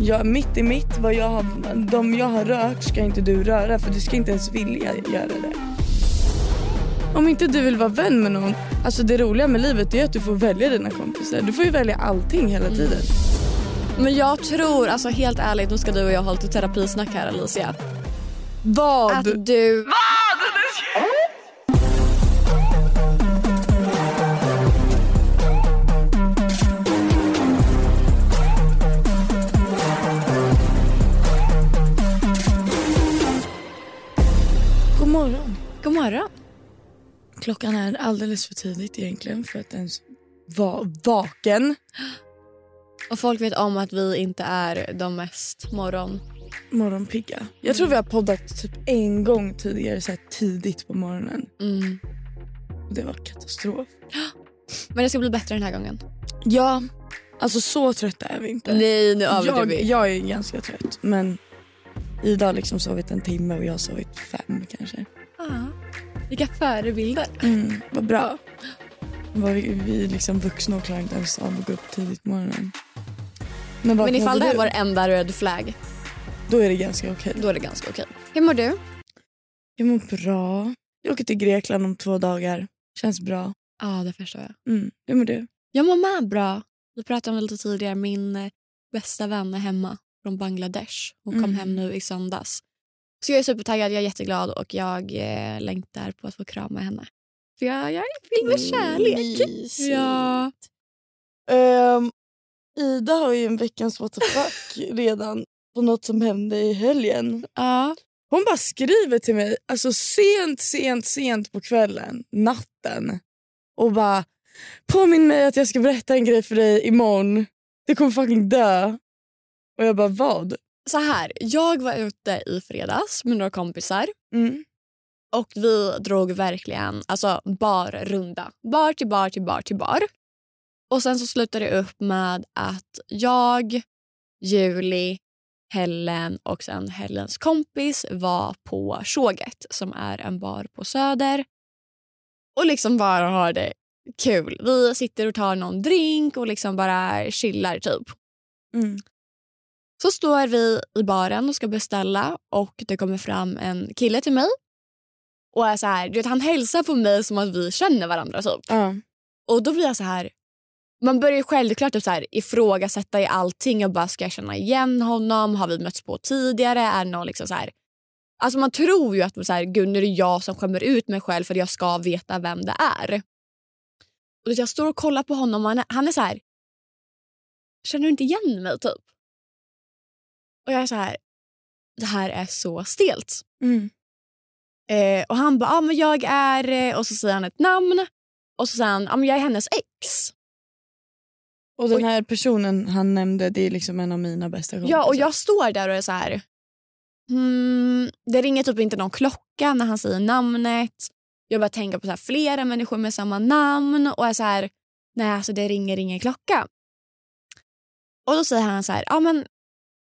Jag, mitt i mitt, vad jag har, de jag har rört ska inte du röra för du ska inte ens vilja göra det. Om inte du vill vara vän med någon, alltså det roliga med livet är att du får välja dina kompisar. Du får ju välja allting hela tiden. Men jag tror, alltså helt ärligt, nu ska du och jag ha lite terapisnack här Alicia. Vad? Att du... God Klockan är alldeles för tidigt egentligen för att ens vara vaken. Och folk vet om att vi inte är de mest morgon... Morgonpigga. Jag tror vi har poddat typ en gång tidigare så här tidigt på morgonen. Mm. Och det var katastrof. Men det ska bli bättre den här gången. Ja, alltså så trötta är vi inte. Nej, nu överdriver jag, vi. jag är ganska trött men Ida har liksom sovit en timme och jag har sovit fem kanske. Ja. Vilka förebilder. Mm, vad bra. Var vi, vi är liksom vuxna och klarar inte ens av att gå upp tidigt på morgonen. Men, vad Men ifall det här var enda red flag, Då är det ganska okej. då är det ganska okej. Hur mår du? Jag mår bra. Jag åker till Grekland om två dagar. Känns bra. Ja, det förstår jag. Mm. Hur mår du? Jag mår med bra. Vi pratade om det lite tidigare. Min eh, bästa vän är hemma från Bangladesh. Hon kom Mm. hem nu i söndags. Så jag är supertaggad, jag är jätteglad och jag eh, längtar på att få krama henne. För jag, jag är fylld med kärlek. Ja. Ehm, Ida har ju en veckans what the fuck redan på något som hände i helgen. ja. Hon bara skriver till mig alltså sent, sent, sent på kvällen, natten och bara påminn mig att jag ska berätta en grej för dig imorgon. Du kommer fucking dö. Och jag bara vad? Så här, jag var ute i fredags med några kompisar Mm. och vi drog verkligen alltså barrunda. Bar till bar till bar till bar. Och sen så slutade det upp med att jag, Julie, Helen och sen Helens kompis var på Tjoget som är en bar på Söder. Och liksom bara har det kul. Vi sitter och tar någon drink och liksom bara chillar typ. Mm. Så står vi i baren och ska beställa och det kommer fram en kille till mig. Och är så här, du vet, han hälsar på mig som att vi känner varandra. Typ. Ja. Och då blir jag så här... Man börjar självklart typ så här, ifrågasätta i allting. och bara, Ska jag känna igen honom? Har vi mötts på tidigare? Är någon liksom så här... Alltså man tror ju att så här, Gud, nu är det jag som skämmer ut mig själv för jag ska veta vem det är. Och jag står och kollar på honom och han är, han är så här... Känner du inte igen mig? typ? Och jag är så här... Det här är så stelt. Mm. Eh, och han bara, ah, men jag är... eh," Och så säger han ett namn. Och så säger han, ah, men jag är hennes ex. Och den här personen han nämnde det är liksom en av mina bästa kompisar. Ja, och jag står där och är så här... Hmm, det ringer typ inte någon klocka när han säger namnet. Jag börjar tänka på så här, flera människor med samma namn och är så här... Nej, alltså det ringer ingen klocka. Och då säger han så här, ja men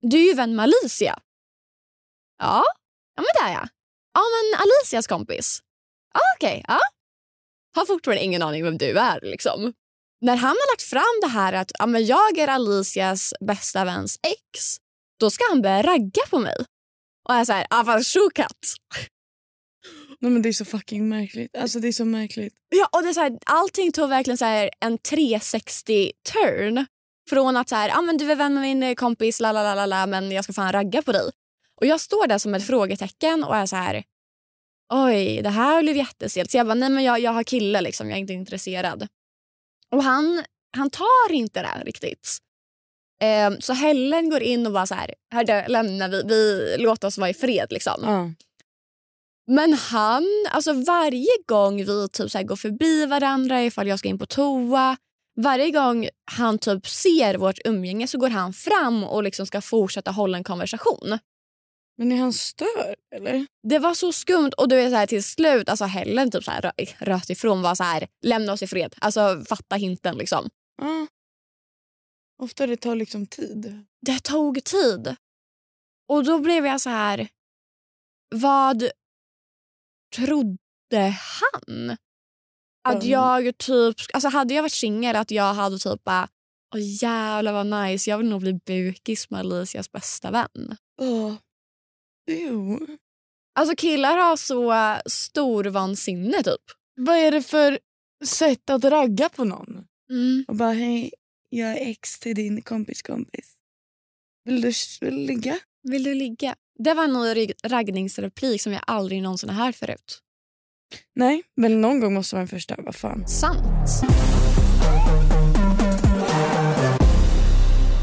du är ju vän med Alicia. Ja, ja men det är jag. Ja men Alicias kompis. Ja okej, ja. Har fortfarande ingen aning vem du är liksom. När han har lagt fram det här att ja, men jag är Alicias bästa väns ex, då ska han börja ragga på mig. Och jag är så här, ja fast sjukat. Nej, men det är så fucking märkligt. Alltså det är så märkligt. Ja, och det är så här, allting tog verkligen så en 360-turn. Från att så här, ah, men du är vän med min eh, kompis, la, la, la, la, men jag ska fan ragga på dig. Och jag står där som ett frågetecken och är så här, oj, det här blev jättestelt. Så jag bara, nej men jag, jag har kille liksom, jag är inte intresserad. Och han, han tar inte det här riktigt. Ehm, så Helen går in och bara så här, hörde, lämna vi, vi, låt oss vara i fred liksom. Ja. Men han, alltså varje gång vi typ så här går förbi varandra ifall jag ska in på toa. Varje gång han typ ser vårt umgänge så går han fram och liksom ska fortsätta hålla en konversation. Men är han störd eller? Det var så skumt och du är så här, till slut, alltså Helen typ så här, rö- röt ifrån var så här, lämna oss i fred. Alltså fatta hinten liksom. Ja. Ofta det tar liksom tid. Det tog tid. Och då blev jag så här, vad trodde han? Att Mm. jag typ, alltså hade jag varit singel att jag hade typ bara, åh jävlar vad nice, jag vill nog bli bukis med Alicias bästa vän. Åh. Jo. Alltså killar har så stor vansinne typ. Vad är det för sätt att ragga på någon? Mm. Och bara hej, jag är ex till din kompis kompis. Vill du, vill du ligga? Vill du ligga? Det var en ny raggningsreplik som jag aldrig någonsin har hört förut. Nej, men någon gång måste man förstå. Vad fan. Sant.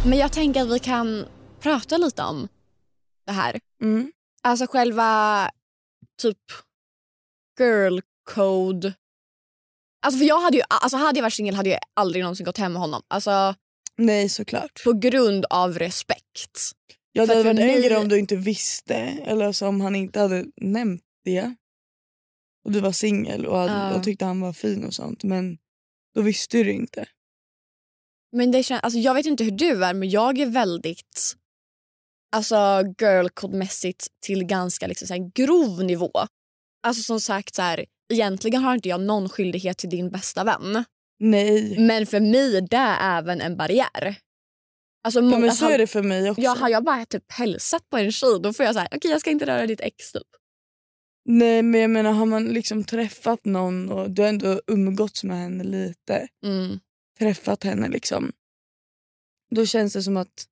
Men jag tänker att vi kan prata lite om det här. Mm. Alltså själva typ girl code. Alltså för jag hade ju, alltså hade jag varit singel hade jag aldrig någonsin gått hem med honom. Alltså Nej, såklart. på grund av respekt. Ja, det hade varit en grej om du inte visste eller alltså om han inte hade nämnt det. Och du var singel och, hade- Ja. och tyckte han var fin och sånt. Men då visste du inte. Men det kän- alltså jag vet inte hur du är men jag är väldigt alltså girl code-mässigt till ganska liksom så grov nivå. Alltså som sagt så här, egentligen har inte jag någon skyldighet till din bästa vän. Nej. Men för mig är det även en barriär. Alltså, Ja, men så är det för mig också. ja, har jag bara typ hälsat på en tjej då får jag säga okej jag ska inte röra ditt ex typ. Nej men jag menar har man liksom träffat någon och du har ändå umgåtts med henne lite. Mm. Träffat henne liksom. Då känns det som att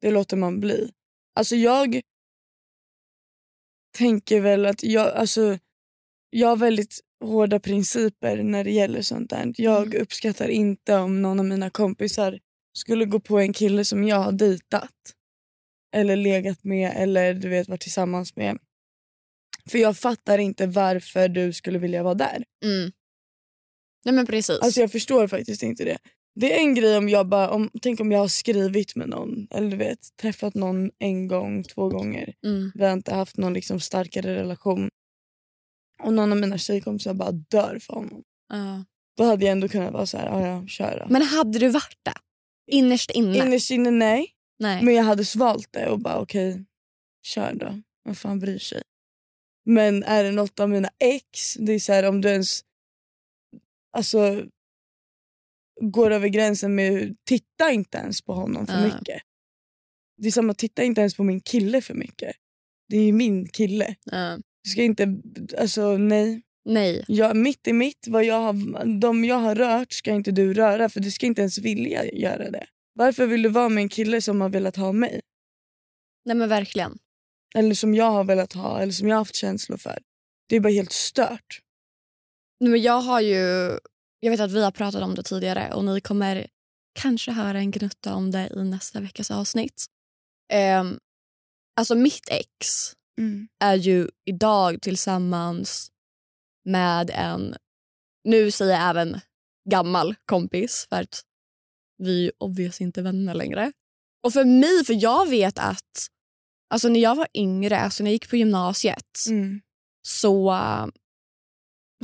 det låter man bli. Alltså jag tänker väl att jag, alltså, jag har väldigt hårda principer när det gäller sånt där. Jag Mm. uppskattar inte om någon av mina kompisar skulle gå på en kille som jag har dejtat. Eller legat med eller du vet varit tillsammans med. För jag fattar inte varför du skulle vilja vara där. Mm. Nej men precis. Alltså jag förstår faktiskt inte det. Det är en grej om jag bara, om, tänk om jag har skrivit med någon eller du vet träffat någon en gång, två gånger. mm. Vi har inte haft någon liksom starkare relation. Och någon av mina tjejkompisar bara dör för honom. Ja. Då hade jag ändå kunnat vara så här, ja kör då. Men hade du varit det? Innerst inne? Innerst inne nej, Nej. men jag hade svalt det och bara okej, kör då. Vem fan bryr sig? Men är det något av mina ex, det är så här om du ens alltså går över gränsen med titta inte ens på honom för Ja. mycket. Det är samma, titta inte ens på min kille för mycket. Det är ju min kille. Ja. Du ska inte, alltså nej. Nej. Jag, mitt i mitt, vad jag har, de jag har rört ska inte du röra för du ska inte ens vilja göra det. Varför vill du vara med en kille som har velat ha mig? Nej men verkligen. Eller som jag har velat ha eller som jag har haft känslor för. Det är bara helt stört. Men jag har ju... Jag vet att vi har pratat om det tidigare och ni kommer kanske höra en gnutta om det i nästa veckas avsnitt. Um, alltså mitt ex är ju idag tillsammans med en, nu säger jag även gammal kompis för att vi är obviously inte vänner längre. Och för mig, för jag vet att alltså när jag var yngre, alltså när jag gick på gymnasiet Mm. så äh,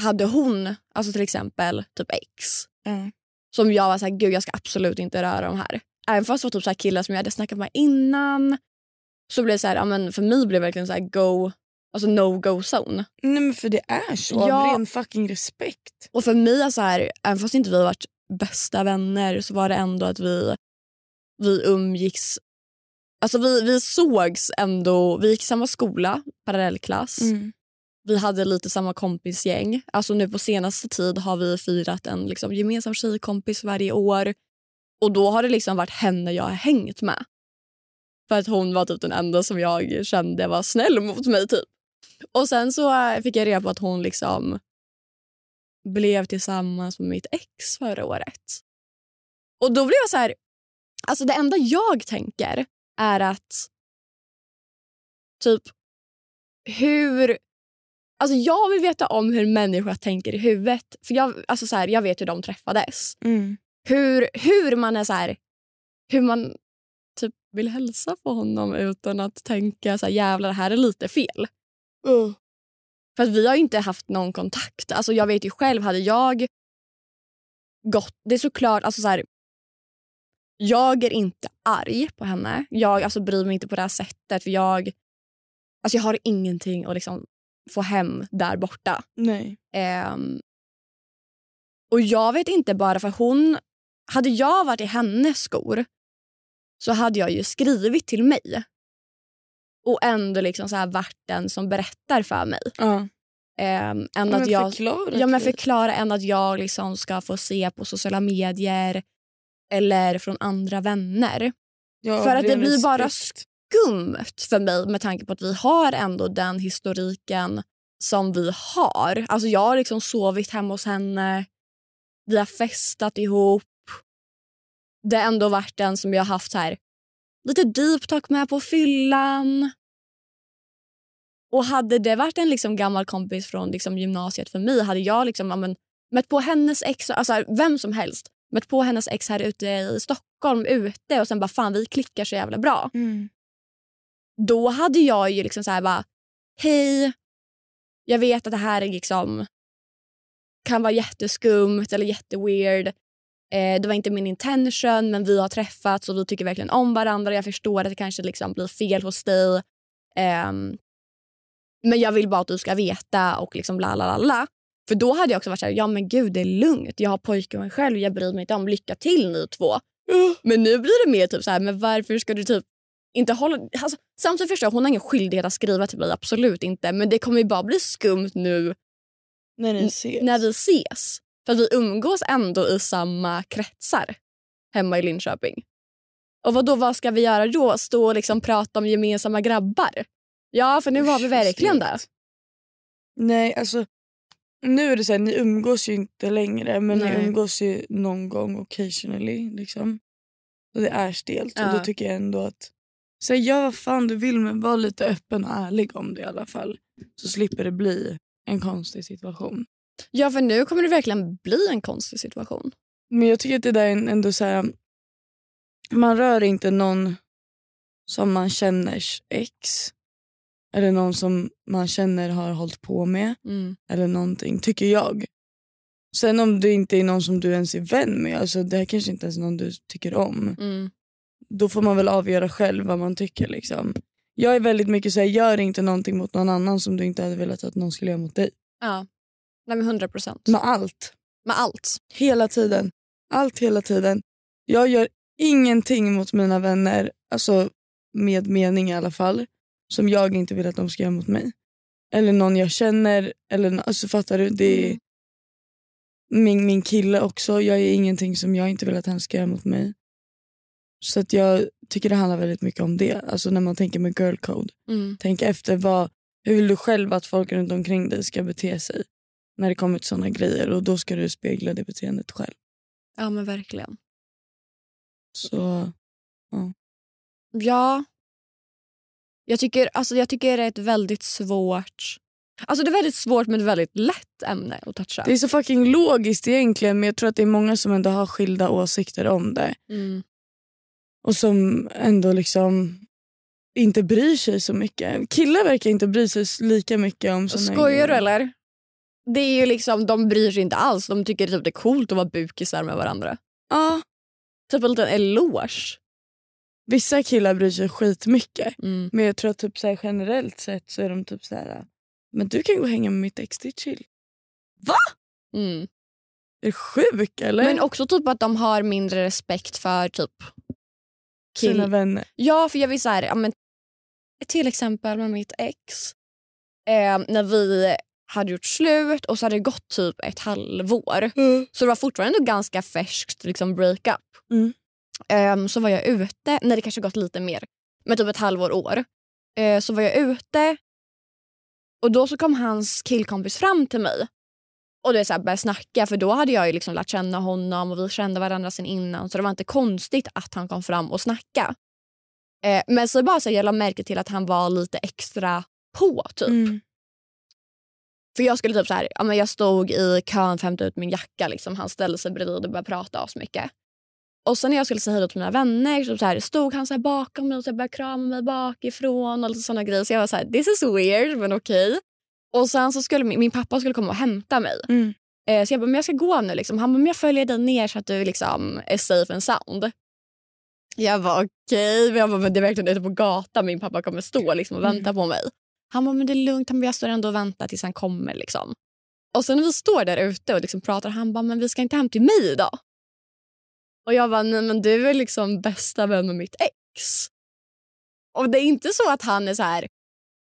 hade hon, alltså till exempel typ ex Ja. som jag var så här, gud jag ska absolut inte röra de här. Även fast det var typ så killar som jag hade snackat med innan så blev det så här, ja, men för mig blev det verkligen så här go, alltså no go zone. Nej men för det är så, Ja. av ren fucking respekt. Och för mig, är så här, även fast inte vi varit bästa vänner så var det ändå att vi, vi umgicks Alltså vi, vi sågs ändå, vi gick i samma skola, parallellklass. Mm. Vi hade lite samma kompisgäng. Alltså nu på senaste tid har vi firat en liksom gemensam tjejkompis varje år. Och då har det liksom varit henne jag har hängt med. För att hon var typ den enda som jag kände var snäll mot mig. typ. Och sen så eh, fick jag reda på att hon liksom blev tillsammans med mitt ex förra året. Och då blev jag så här... Alltså det enda jag tänker är att typ hur... Alltså jag vill veta om hur människor tänker i huvudet. För jag, alltså så här, jag vet hur de träffades. Mm. Hur, hur man är så här... Hur man typ vill hälsa på honom utan att tänka så här, jävlar det här är lite fel. För att vi har inte haft någon kontakt. Alltså jag vet ju själv, hade jag gått... Det är såklart, alltså så här, jag är inte arg på henne. Jag alltså, bryr mig inte på det här sättet. För jag, alltså, jag har ingenting att liksom, få hem där borta. Nej. Ehm, och jag vet inte bara för hon... Hade jag varit i hennes skor så hade jag ju skrivit till mig. Och ändå liksom så här varit den som berättar för mig. Ja. Ehm, än Men att jag, förklara ja, men typ. förklara än att jag liksom ska få se på sociala medier eller från andra vänner. Ja, för att det blir bara. Skumt för mig med tanke på att vi har ändå den historiken som vi har. Alltså jag har liksom sovit hemma hos henne. Vi har festat ihop. Det har ändå varit den som jag har haft här lite deep talk med på fyllan. Och hade det varit en liksom gammal kompis från liksom gymnasiet för mig hade jag liksom, ja, men, mött på hennes ex, alltså vem som helst, mött på hennes ex här ute i Stockholm ute och sen bara fan vi klickar så jävla bra. Mm. Då hade jag ju liksom så här bara hej, jag vet att det här är liksom kan vara jätteskumt eller jätteweird. Eh, det var inte min intention men vi har träffats och vi tycker verkligen om varandra. Jag förstår att det kanske liksom blir fel hos dig. Ehm, men jag vill bara att du ska veta och liksom la la la la. För då hade jag också varit så här, ja men gud det är lugnt. Jag har pojkvän själv, jag bryr mig inte om. Lycka till ni två. Men nu blir det mer typ så här, men varför ska du typ inte hålla... Alltså, samtidigt förstår jag, hon har ingen skyldighet att skriva till mig, absolut inte. Men det kommer ju bara bli skumt nu När ni ses. när vi ses. För vi umgås ändå i samma kretsar hemma i Linköping. Och vad då, vad ska vi göra då? Stå och liksom prata om gemensamma grabbar? Ja, för nu har vi verkligen det. Nej, alltså nu är det så här, ni umgås ju inte längre men Nej. ni umgås ju någon gång occasionally. Liksom. Och det är stelt Ja. och då tycker jag ändå att så här, gör vad fan du vill men var lite öppen och ärlig om det i alla fall. Så slipper det bli en konstig situation. Ja, för nu kommer det verkligen bli en konstig situation. Men jag tycker att det där är ändå så här. Man rör inte någon som man känners ex. Eller någon som man känner har hållit på med. Mm. Eller någonting, tycker jag. Sen om det inte är någon som du ens är vän med, alltså det här kanske inte ens är någon du tycker om. Mm. Då får man väl avgöra själv vad man tycker. Liksom. Jag är väldigt mycket så här, gör inte någonting mot någon annan som du inte hade velat att någon skulle göra mot dig. Ja, Nej, men 100 procent. Med allt. Med allt. Hela tiden. Allt hela tiden. Jag gör ingenting mot mina vänner, alltså med mening i alla fall, som jag inte vill att de ska göra mot mig. Eller någon jag känner. Eller, alltså fattar du? Det är Mm. min, min kille också. Jag gör ingenting som jag inte vill att han ska göra mot mig. Så att jag tycker det handlar väldigt mycket om det. Alltså när man tänker med girl code. Mm. Tänk efter vad, hur vill du själv att folk runt omkring dig ska bete sig när det kommer till såna grejer och då ska du spegla det beteendet själv. Ja, men verkligen. Så Ja. Jag tycker, alltså, jag tycker det är ett väldigt svårt... Alltså det är väldigt svårt men ett väldigt lätt ämne att toucha. Det är så fucking logiskt egentligen men jag tror att det är många som ändå har skilda åsikter om det. Mm. Och som ändå liksom inte bryr sig så mycket. Killar verkar inte bry sig lika mycket om såna Skojar du eller? Det är ju liksom, de bryr sig inte alls. De tycker typ det är coolt att vara bukisar med varandra. Ja, Typ en liten eloge. Vissa killar bryr sig skitmycket. Mm. Men jag tror att typ så här, generellt sett så är de typ så här. Men du kan gå och hänga med mitt ex, det är chill. Mm. Är du sjuk eller? Men också typ att de har mindre respekt för typ Sina kill- vänner. Ja, för jag vill så här, ja, men, till exempel med mitt ex. Eh, när vi hade gjort slut och så hade det gått typ ett halvår. Så det var fortfarande ganska färskt liksom, breakup. Mm. Eh, så var jag ute, nej det kanske gått lite mer, men typ ett halvår år. Eh, så var jag ute och då så kom hans killkompis fram till mig och det så här började snacka för då hade jag ju liksom lärt känna honom och vi kände varandra sen innan så det var inte konstigt att han kom fram och snacka. Eh, men så bara så här, jag la märke till att han var lite extra på typ. Mm. För jag skulle typ så här, ja, men jag stod i kön för att hämta ut min jacka. Liksom. Han ställde sig bredvid och började prata så mycket. Och sen när jag skulle säga hej till mina vänner så, så här, stod han så här bakom mig och så började krama mig bakifrån och såna grejer. Så jag var så här, this is weird men okej. Okay. Och sen så skulle min, min, pappa skulle komma och hämta mig. Mm. Eh, så jag bara, men jag ska gå nu. Liksom. Han bara, men jag följer dig ner så att du liksom är safe and sound. Jag var okej. Okay. Jag bara, men det är verkligen ute på gatan min pappa kommer stå liksom, och vänta mm. på mig. Han bara, men det är lugnt. Han bara, jag står ändå och väntar tills han kommer. Liksom. Och sen när vi står där ute och liksom pratar, han bara, men vi ska inte hem till mig idag. Och jag bara, nej men du är liksom bästa vän med mitt ex. Och det är inte så att han är så här,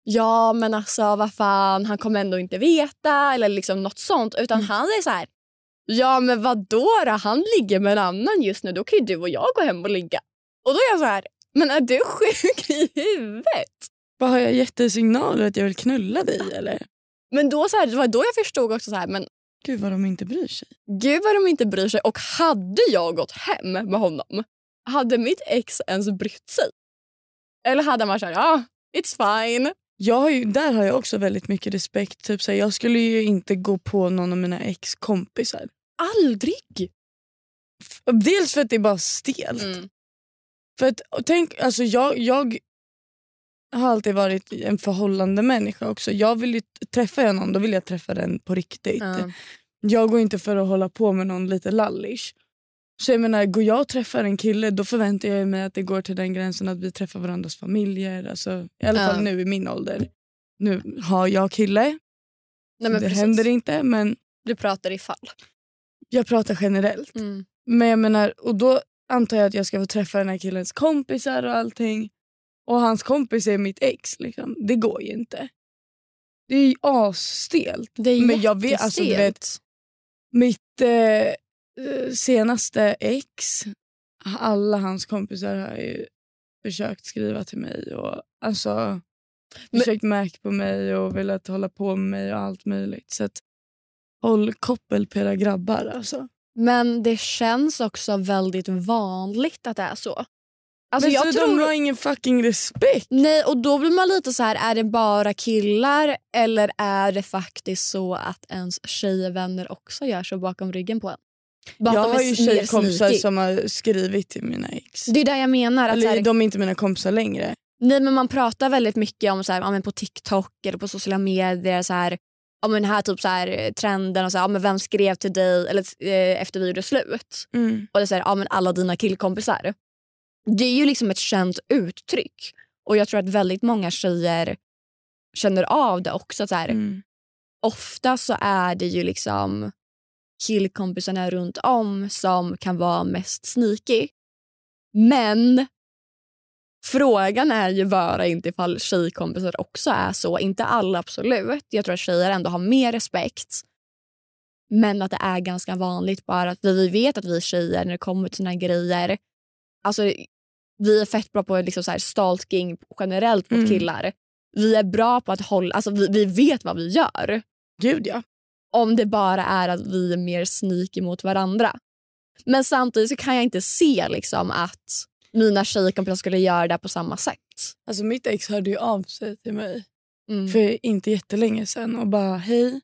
ja men alltså vad fan, han kommer ändå inte veta eller liksom något sånt. Utan mm. han är så här, ja men vadå då? Han ligger med en annan just nu. Då kan ju du och jag gå hem och ligga. Och då är jag så här, men är du sjuk i huvudet? Vad Har jag gett dig signaler att jag vill knulla dig eller? Men då så här, det var då jag förstod också så här, men Gud vad de inte bryr sig. Gud vad de inte bryr sig. Och hade jag gått hem med honom, hade mitt ex ens brytt sig? Eller hade man sagt ja, ah, it's fine. Jag har ju, där har jag också väldigt mycket respekt. Typ så här, jag skulle ju inte gå på någon av mina ex-kompisar. Aldrig! Dels för att det är bara stelt. Mm. För att, tänk, alltså jag, jag har alltid varit en förhållande människa också. Jag vill ju, träffar jag någon då vill jag träffa den på riktigt. Mm. Jag går inte för att hålla på med någon lite lallish. Så jag menar, går jag och träffar en kille då förväntar jag mig att det går till den gränsen att vi träffar varandras familjer. Alltså, I alla fall nu i min ålder. Nu har jag kille. Nej, det precis. händer inte men... Du pratar i fall. Jag pratar generellt. Mm. Men jag menar, och då antar jag att jag ska få träffa den här killens kompisar och allting. Och hans kompis är mitt ex. Liksom. Det går ju inte. Det är ju asstelt. Det är Men jag vet, alltså, du vet, Mitt eh, senaste ex, alla hans kompisar har ju försökt skriva till mig. och alltså Men... Försökt märka på mig och velat hålla på med mig och allt möjligt. Så att, håll koppel på era grabbar. Alltså. Men det känns också väldigt vanligt att det är så. Alltså, men så tror... de har ingen fucking respekt? Nej, och då blir man lite så här, är det bara killar eller är det faktiskt så att ens tjejvänner också gör så bakom ryggen på en? Bara jag har ju tjejkompisar som har skrivit till mina ex. Det är det jag menar. Eller, att här, de är inte mina kompisar längre. Nej men man pratar väldigt mycket om så här, ja, på TikTok eller på sociala medier. Så här, ja, men här typ så här, trenden och så här, ja, men vem skrev till dig eller, eh, efter vi gjorde slut. Mm. Och det är så här, ja, men alla dina killkompisar. Det är ju liksom ett känt uttryck. Och jag tror att väldigt många tjejer känner av det också. Så här, mm. Ofta så är det ju liksom killkompisarna runt om som kan vara mest sneaky. Men frågan är ju bara inte ifall tjejkompisar också är så. Inte alla absolut. Jag tror att tjejer ändå har mer respekt. Men att det är ganska vanligt bara att vi vet att vi tjejer när det kommer till såna här grejer Alltså, vi är fett bra på liksom så här stalking generellt mot mm. killar. Vi är bra på att hålla, alltså vi, vi vet vad vi gör. Gud ja. Om det bara är att vi är mer sneaky mot varandra. Men samtidigt så kan jag inte se liksom att mina tjejkompisar skulle göra det på samma sätt. Alltså mitt ex hörde ju av sig till mig mm. för inte jättelänge sedan och bara hej.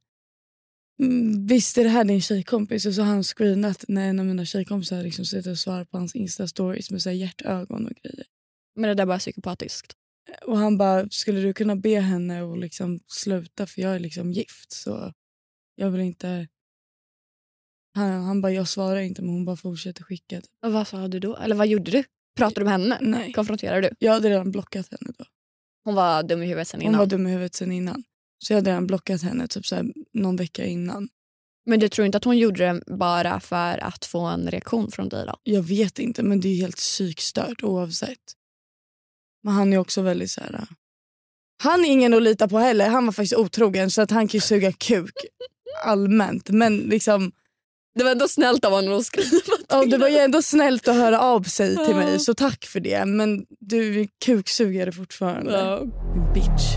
Mm, visst är det här din tjejkompis? Och så har han screenat när en av mina tjejkompisar liksom sitter och svarar på hans instastories med så här hjärtögon och grejer. Men det där bara psykopatiskt. Och han bara, skulle du kunna be henne att liksom sluta för jag är liksom gift så jag vill inte... Han, han bara, jag svarar inte men hon bara fortsätter skicka. Och vad sa du då? Eller vad gjorde du? Pratade du med henne? Nej. Konfronterade du? Jag hade redan blockat henne då. Hon var dum i huvudet sen innan? Hon var dum i huvudet sen innan. Så jag hade redan blockat henne typ så här, någon vecka innan. Men du tror inte att hon gjorde det bara för att få en reaktion från dig? då? Jag vet inte, men det är helt psykstört oavsett. Men han är också väldigt så här... Äh, han är ingen att lita på heller. Han var faktiskt otrogen så att han kan ju suga kuk allmänt. Men liksom... Det var ändå snällt av honom att skriva till ja, Det var ju ändå snällt att höra av sig till mig så tack för det. Men du är kuksugare fortfarande. Ja. Bitch.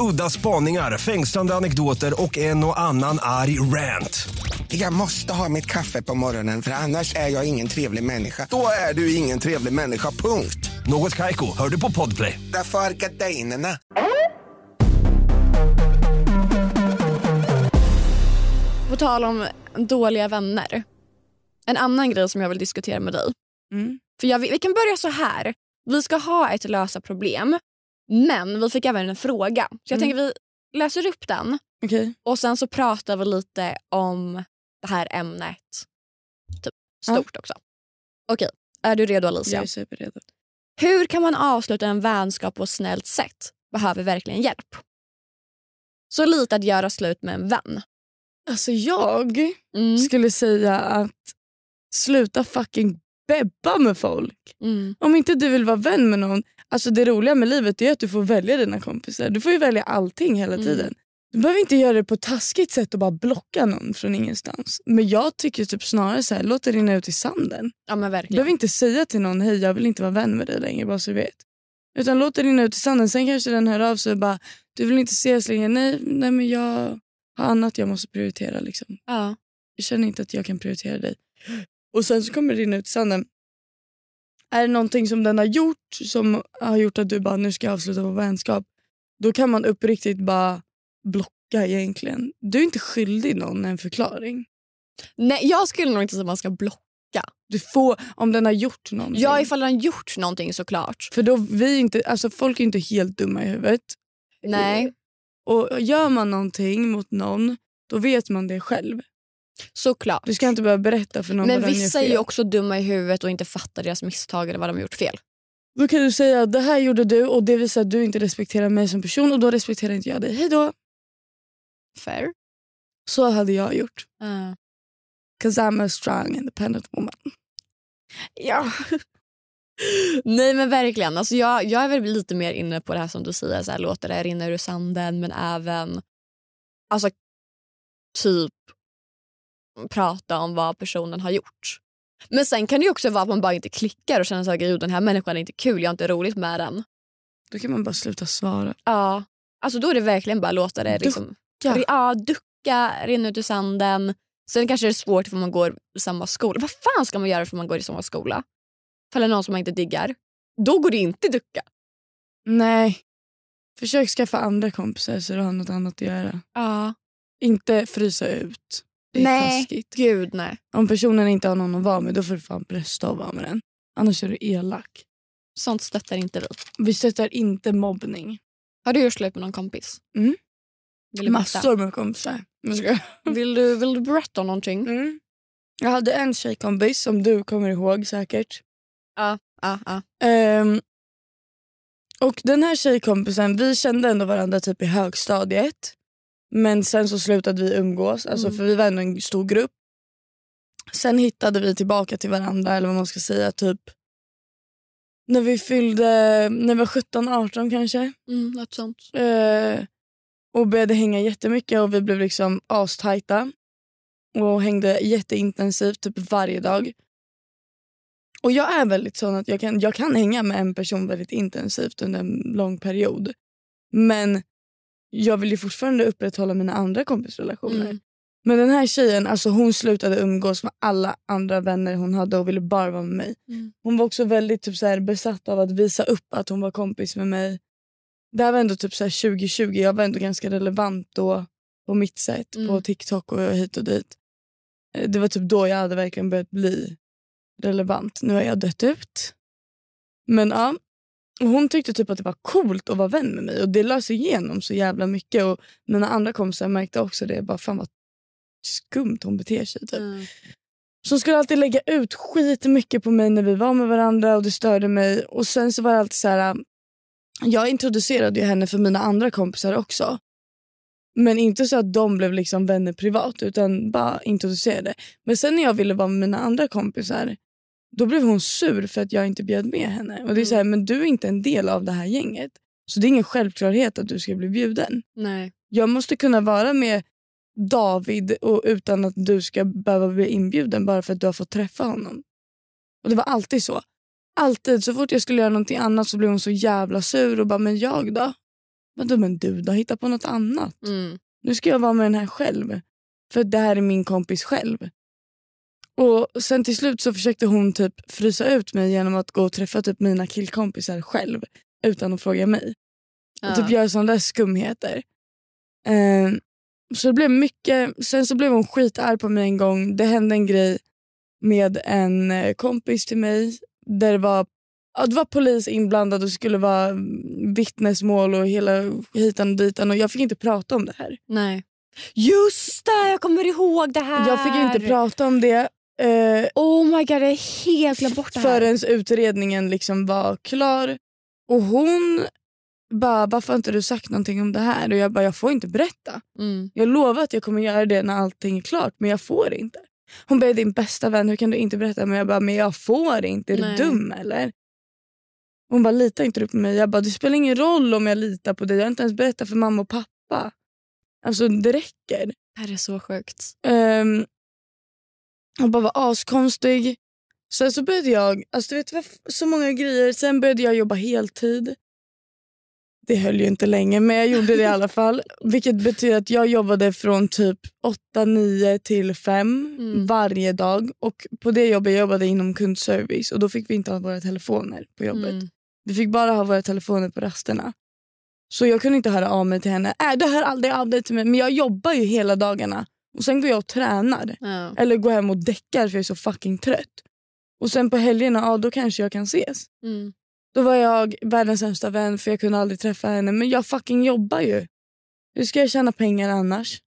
Udda spaningar, fängslande anekdoter och en och annan arg rant. Jag måste ha mitt kaffe på morgonen för annars är jag ingen trevlig människa. Då är du ingen trevlig människa, punkt. Något Kaiko, hör du på Podplay. Därför är gardinerna. På tal om dåliga vänner. En annan grej som jag vill diskutera med dig. Mm. För jag, vi kan börja så här. Vi ska ha ett lösa problem. Men vi fick även en fråga. Så jag Mm. tänker vi läser upp den Okej. och sen så pratar vi lite om det här ämnet. Typ stort också. Okej, är du redo Alicia? Jag är superredo. Hur kan man avsluta en vänskap på ett snällt sätt? Behöver verkligen hjälp. Så lite att göra slut med en vän. Alltså jag Mm. skulle säga att sluta fucking bebba med folk. Mm. Om inte du vill vara vän med någon, alltså det roliga med livet är att du får välja dina kompisar. Du får ju välja allting hela Mm. tiden. Du behöver inte göra det på ett taskigt sätt och bara blocka någon från ingenstans. Men jag tycker typ snarare så här, låt det rinna ut i sanden. Ja men Du verkligen. behöver inte säga till någon, hej jag vill inte vara vän med dig längre bara så du vet. Utan låt det rinna ut i sanden. Sen kanske den hör av sig och bara, du vill inte ses längre. Nej, nej men jag har annat jag måste prioritera. Liksom. Ja. Jag känner inte att jag kan prioritera dig. Och sen så kommer det rinna ut i sanden. Är det någonting som den har gjort som har gjort att du bara nu ska jag avsluta vår vänskap. Då kan man uppriktigt bara blocka egentligen. Du är inte skyldig någon en förklaring. Nej, jag skulle nog inte säga att man ska blocka. Du får, om den har gjort någonting. Ja, ifall den gjort någonting såklart. För då vi inte, alltså folk är inte helt dumma i huvudet. Nej, Och gör man någonting mot någon, då vet man det själv. Såklart. Du ska inte behöva berätta för någon Men vad vissa är ju också dumma i huvudet och inte fattar deras misstag eller vad de har gjort fel. Då kan du säga att det här gjorde du och det visar att du inte respekterar mig som person och då respekterar inte jag dig. Hej då. Fair. Så hade jag gjort. Uh. Cause I'm a strong independent woman. Ja. Nej men verkligen. Alltså jag, jag är väl lite mer inne på det här som du säger, så här, låta det rinna ur sanden men även alltså, typ prata om vad personen har gjort. Men sen kan det ju också vara att man bara inte klickar och känner att den här människan är inte kul, jag har inte roligt med den. Då kan man bara sluta svara. Ja, alltså då är det verkligen bara låta det liksom, Ducka. ja, ducka, rinna ut ur sanden. Sen kanske det är svårt för man går i samma skola. Vad fan ska man göra för man går i samma skola? Är någon som man inte diggar. Då går det inte ducka. Nej. Försök skaffa andra kompisar så du har något annat att göra. Ja. Inte frysa ut. Det är Nej, taskigt. gud nej. Om personen inte har någon att vara med då får du fan brösta och vara med den. Annars är du elak. Sånt stöttar inte vi. Vi stöttar inte mobbning. Har du gjort slut med någon kompis? Mm. Vill? Massor med kompisar. Vill du, vill du berätta om någonting? Mm. Jag hade en tjejkompis som du kommer ihåg säkert. Ja, ja. Ehm, och den här tjejkompisen, vi kände ändå varandra typ i högstadiet. Men sen så slutade vi umgås, alltså Mm. för vi var ändå en stor grupp. Sen hittade vi tillbaka till varandra, eller vad man ska säga, typ när vi fyllde, när vi var 17-18 kanske. Mm, något sånt. Eh, och började hänga jättemycket och vi blev liksom astajta. Och hängde jätteintensivt typ varje dag. Och jag är väldigt sån att jag kan, jag kan hänga med en person väldigt intensivt under en lång period. Men jag vill ju fortfarande upprätthålla mina andra kompisrelationer. Mm. Men den här tjejen alltså hon slutade umgås med alla andra vänner hon hade och ville bara vara med mig. Mm. Hon var också väldigt typ, så här, besatt av att visa upp att hon var kompis med mig. Det här var ändå typ så här, 2020, jag var ändå ganska relevant då på mitt sätt på Mm. TikTok och hit och dit. Eh, Det var typ då jag hade verkligen börjat bli relevant. Nu har jag dött ut. Men ja, och hon tyckte typ att det var coolt att vara vän med mig och det lös igenom så jävla mycket. Och mina andra kompisar märkte också det. Bara, fan vad skumt hon beter sig. Typ. Mm. Så hon skulle alltid lägga ut skit mycket på mig när vi var med varandra och det störde mig. Och sen så var det alltid så här. Jag introducerade henne för mina andra kompisar också. Men inte så att de blev liksom vänner privat utan bara introducerade. Men sen när jag ville vara med mina andra kompisar då blev hon sur för att jag inte bjöd med henne. Och det är så här, men du är inte en del av det här gänget. Så det är ingen självklarhet att du ska bli bjuden. Nej. Jag måste kunna vara med David och utan att du ska behöva bli inbjuden bara för att du har fått träffa honom. Och Det var alltid så. Alltid. Så fort jag skulle göra någonting annat så blev hon så jävla sur och bara, men jag då? Vadå men du då? Hitta på något annat. Mm. Nu ska jag vara med den här själv. För det här är min kompis själv. Och Sen till slut så försökte hon typ frysa ut mig genom att gå och träffa typ mina killkompisar själv utan att fråga mig. Och Ja. typ göra sådana där skumheter. Eh, så det blev mycket. Sen så blev hon skitarg på mig en gång. Det hände en grej med en eh, kompis till mig där det var, ja, det var polis inblandad och skulle vara mm, vittnesmål och hela hitan och ditan och jag fick inte prata om det här. Nej. Just det, jag kommer ihåg det här. Jag fick inte prata om det eh, Oh my god, jag är helt glömt bort det här. förrän utredningen liksom var klar. Och hon bara, varför har inte du sagt någonting om det här? Och jag bara, jag får inte berätta. Mm. Jag lovar att jag kommer göra det när allting är klart men jag får inte. Hon bara, din bästa vän, hur kan du inte berätta? Men jag bara, men jag får inte. Är Nej. du dum eller? Hon bara, litar inte du på mig? Jag bara, det spelar ingen roll om jag litar på dig. Jag har inte ens berättat för mamma och pappa. Alltså det räcker. Det här är så sjukt. Um, hon bara var askonstig. Sen så började jag, alltså du vet så många grejer. Sen började jag jobba heltid. Det höll ju inte länge men jag gjorde det i alla fall. Vilket betyder att jag jobbade från typ 8-9 till 5 Mm. varje dag. Och på det jobbet jag jobbade inom kundservice och då fick vi inte ha våra telefoner på jobbet. Mm. Vi fick bara ha våra telefoner på rasterna. Så jag kunde inte höra av mig till henne. Äh, du hör aldrig av dig till mig. Men jag jobbar ju hela dagarna. Och sen går jag och tränar. Ja. Eller går hem och däckar för jag är så fucking trött. Och sen på helgerna, ja då kanske jag kan ses. Mm. Då var jag världens sämsta vän för jag kunde aldrig träffa henne. Men jag fucking jobbar ju. Hur ska jag tjäna pengar annars?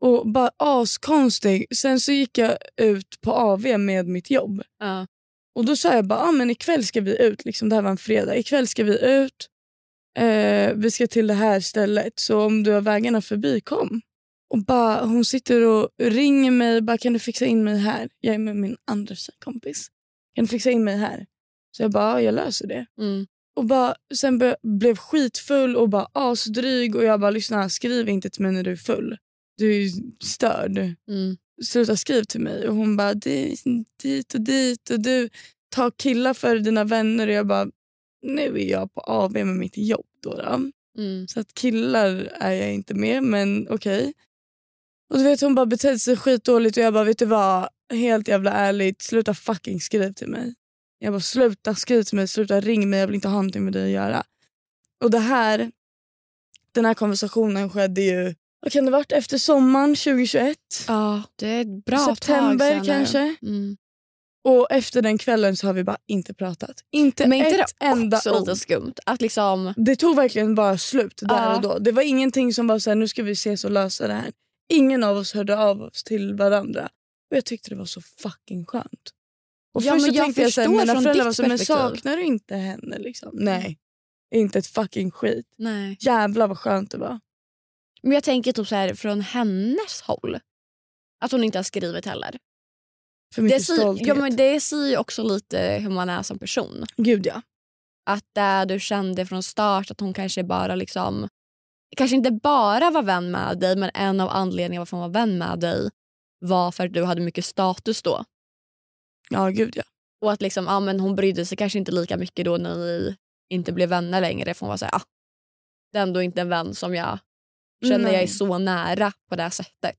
Och bara askonstig. Sen så gick jag ut på AV med mitt jobb. Ja. Och då sa jag bara, ah, men ikväll ska vi ut. Liksom, det här var en fredag. Ikväll ska vi ut. Eh, vi ska till det här stället. Så om du har vägarna förbi, kom. Och bara, hon sitter och ringer mig. Bara, kan du fixa in mig här? Jag är med min andra tjejkompis. Kan du fixa in mig här? Så jag bara, ja, jag löser det. Mm. Och bara, sen bör, blev skitfull och bara asdryg. Och jag bara, lyssna, skriv inte till mig när du är full. Du är störd Mm. sluta skriv till mig. Och hon bara, dit och dit och du tar killar för dina vänner. Och jag bara, nu är jag på AV med mitt jobb. Då, då. Mm. Så att killar är jag inte med, men okej. Och du vet hon bara betedde sig skitdåligt och jag bara, vet du vad? Helt jävla ärligt, sluta fucking skriv till mig. Jag bara, sluta skriv till mig, sluta ring mig, jag vill inte ha någonting med dig att göra. Och det här, den här konversationen skedde ju, vad kan det varit, efter sommaren 2021? Ja, det är ett bra September tag sedan kanske. Mm. Och efter den kvällen så har vi bara inte pratat. Inte Men inte ett det enda också lite ord. skumt? Att liksom... Det tog verkligen bara slut där Ja. och då. Det var ingenting som var så här, nu ska vi ses och lösa det här. Ingen av oss hörde av oss till varandra. Och jag tyckte det var så fucking skönt. Och Ja, först men så jag tänkte jag såhär, mina föräldrar var så, men perspektiv." saknar du inte henne? Liksom. Nej, inte ett fucking skit. Nej. Jävlar vad skönt det var. Men jag tänker typ så här från hennes håll. Att hon inte har skrivit heller. För mycket Det stolthet. ja, men det säger ju också lite hur man är som person. Gud ja. Att det du kände från start att hon kanske bara liksom kanske inte bara var vän med dig men en av anledningarna varför hon var vän med dig var för att du hade mycket status då. Ja gud ja. Och att liksom, ja, men hon brydde sig kanske inte lika mycket då när ni inte blev vänner längre. För hon var så här, ah, det är ändå inte en vän som jag känner Nej. jag är så nära på det här sättet.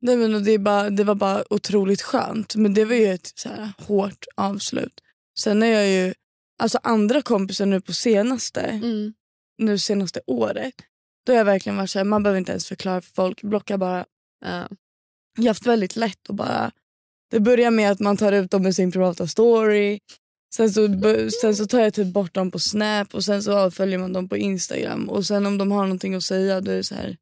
Nej, men det, bara, det var bara otroligt skönt. Men det var ju ett så här, hårt avslut. Sen är jag ju, alltså andra kompisar nu på senaste, Mm. nu senaste året. Då har jag verkligen varit så här, man behöver inte ens förklara för folk. Blocka bara. Ja. Jag har haft väldigt lätt att bara, det börjar med att man tar ut dem i sin privata story. Sen så, sen så tar jag typ bort dem på Snap och sen så avföljer man dem på Instagram. Och sen om de har någonting att säga då är det så här.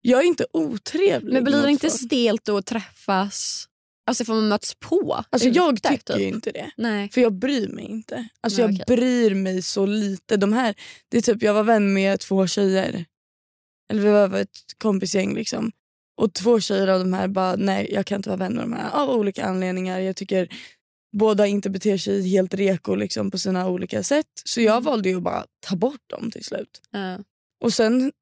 Jag är inte otrevlig. Men blir det inte folk. stelt då att träffas? Alltså får man möts på? Alltså jag ute, tycker typ? inte det. Nej. För jag bryr mig inte. Alltså Nej, jag okej. bryr mig så lite. De här, det är typ, jag var vän med två tjejer. Eller vi var ett kompisgäng liksom. Och två tjejer av de här bara, nej jag kan inte vara vän med de här. Av olika anledningar. Jag tycker båda inte beter sig helt reko liksom, på sina olika sätt. Så jag valde ju att bara ta bort dem till slut. Ja. Och sen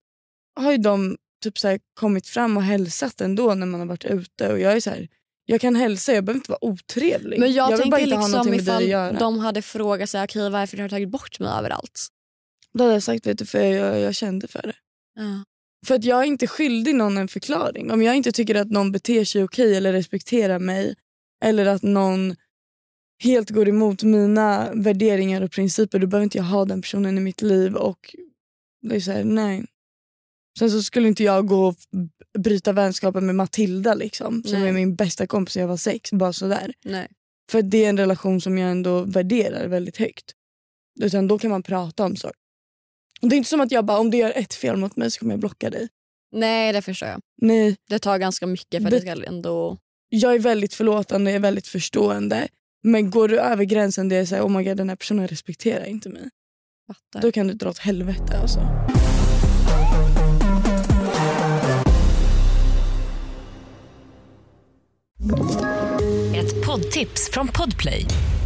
har ju de typ så kommit fram och hälsat ändå när man har varit ute. Och jag är så här, jag kan hälsa, jag behöver inte vara otrevlig. Men jag, bara tänker inte ha liksom ifall göra. de hade frågat sig, okej varför har du tagit bort mig överallt? Då hade jag sagt vet du, för jag, jag kände för det. Ja. För att jag är inte skyldig någon en förklaring. Om jag inte tycker att någon beter sig okej eller respekterar mig eller att någon helt går emot mina värderingar och principer då behöver inte jag ha den personen i mitt liv. Och det är så här, nej. Sen så skulle inte jag gå och bryta vänskapen med Matilda liksom, som Nej. är min bästa kompis sen jag var sex. Bara sådär. Nej. För det är en relation som jag ändå värderar väldigt högt. Utan då kan man prata om saker. Och Det är inte som att jag bara, om du gör ett fel mot mig så kommer jag blocka dig. Nej, det förstår jag. Nej, Det tar ganska mycket för att Det- det ska ändå... jag är väldigt förlåtande, jag är väldigt förstående. Men går du över gränsen där jag säger oh my god den här personen respekterar inte mig. Fattar. Då kan du dra åt helvete alltså. Ett poddtips från Podplay.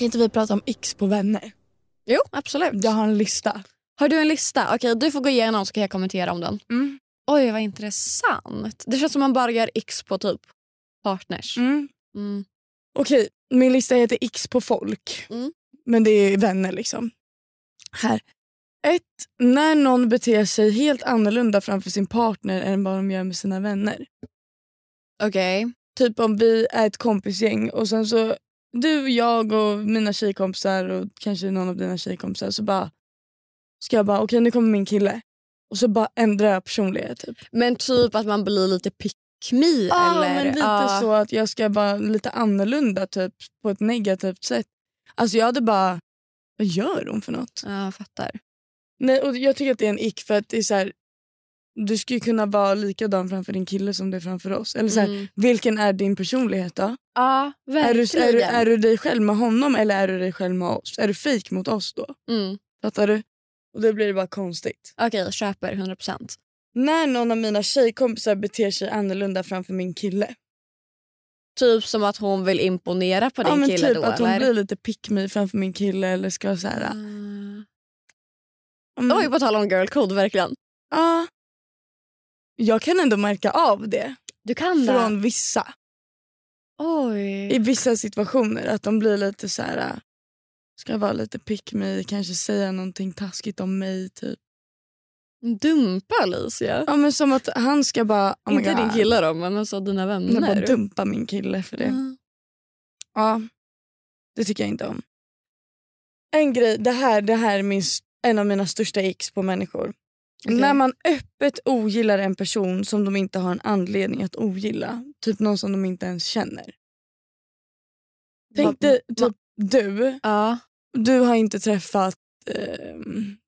Kan inte vi prata om X på vänner? Jo, absolut. Jag har en lista. Har du en lista? Okej, du får gå igenom så kan jag kommentera om den. Mm. Oj, vad intressant. Det känns som man bara gör X på typ partners. Mm. Mm. Okej, min lista heter X på folk. Mm. Men det är vänner liksom. Här. Ett, när någon beter sig helt annorlunda framför sin partner än vad de gör med sina vänner. Okej. Typ om vi är ett kompisgäng och sen så du, jag och mina tjejkompisar och kanske någon av dina tjejkompisar så bara ska jag bara okej nu kommer min kille och så bara ändrar jag personlighet. Typ. Men typ att man blir lite pick me Ja eller? men lite Ja. så att jag ska vara lite annorlunda typ på ett negativt sätt. Alltså jag hade bara, vad gör hon för något? Ja, jag fattar. Nej, och jag tycker att det är en ick för att det är så här, du ju kunna vara likadan framför din kille som du är framför oss. Eller så här, Mm. Vilken är din personlighet då? Ja, Är verkligen. du, är, du, är du dig själv med honom eller är du dig själv med oss? Är du fake mot oss då? Mm. Fattar du? Och då blir det bara konstigt. Okej, köper 100%. När någon av mina tjejkompisar beter sig annorlunda framför min kille. Typ som att hon vill imponera på din ja, men kille typ då att hon eller? blir lite pick me framför min kille eller ska så här... Mm, Oj, på tal om girl code verkligen. ja. Jag kan ändå märka av det Du kan det? från vissa. Oj. I vissa situationer att de blir lite så här... äh, Ska vara lite pick me, kanske säga någonting taskigt om mig. typ. Dumpa Alicia. Ja, men som att han ska bara... Oh Inte din kille då, men alltså dina vänner. bara dumpa min kille för det. Mm. Ja, det tycker jag inte om. En grej, det här, det här är min, en av mina största x på människor. Okej. När man öppet ogillar en person som de inte har en anledning att ogilla. Typ någon som de inte ens känner. Tänk dig typ du. Ja. Du har inte träffat, eh,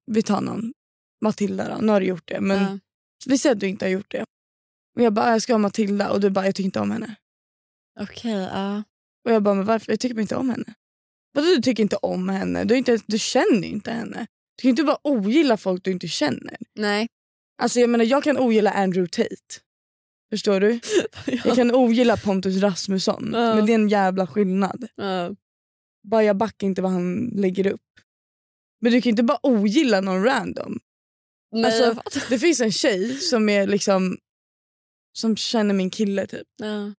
vi tar någon, Matilda då. Nu har du gjort det. Men ja. vi säger att du inte har gjort det. Och jag bara, jag ska ha Matilda och du bara, jag tycker inte om henne. Okej, ja. Och jag bara, men varför? Jag tycker inte om henne. Vadå du tycker inte om henne? Du, inte, du känner ju inte henne. Du kan inte bara ogilla folk du inte känner. Nej. Alltså jag menar jag kan ogilla Andrew Tate. Förstår du? Jag kan ogilla Pontus Rasmusson. Ja. Men det är en jävla skillnad. Ja. Bara jag backar inte vad han lägger upp. Men du kan inte bara ogilla någon random. Nej, Alltså. Det finns en tjej som är liksom som känner min kille typ. Ja.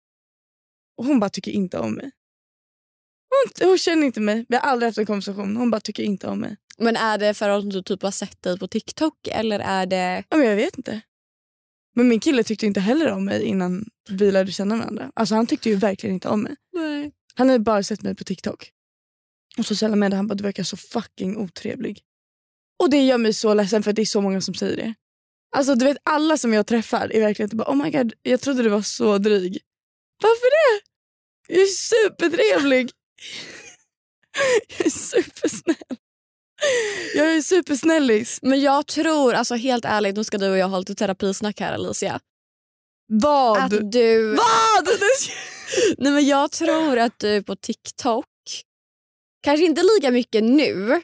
Och hon bara tycker inte om mig. Hon, hon känner inte mig. Vi har aldrig haft en konversation. Hon bara tycker inte om mig. Men är det för att du typ har sett dig på TikTok eller är det... Ja, men jag vet inte. Men min kille tyckte inte heller om mig innan vi lärde känna varandra. Alltså han tyckte ju verkligen inte om mig. Nej. Han hade bara sett mig på TikTok. Och sociala medier. Han bara du verkar så fucking otrevlig. Och det gör mig så ledsen för det är så många som säger det. Alltså du vet alla som jag träffar är verkligen bara oh my god jag trodde du var så dryg. Varför det? Jag är supertrevlig. jag är supersnäll. Jag är supersnällis. Men jag tror, alltså helt ärligt, nu ska du och jag ha lite terapisnack här Alicia. Vad? Att du... Vad? Nej men jag tror att du på TikTok, kanske inte lika mycket nu,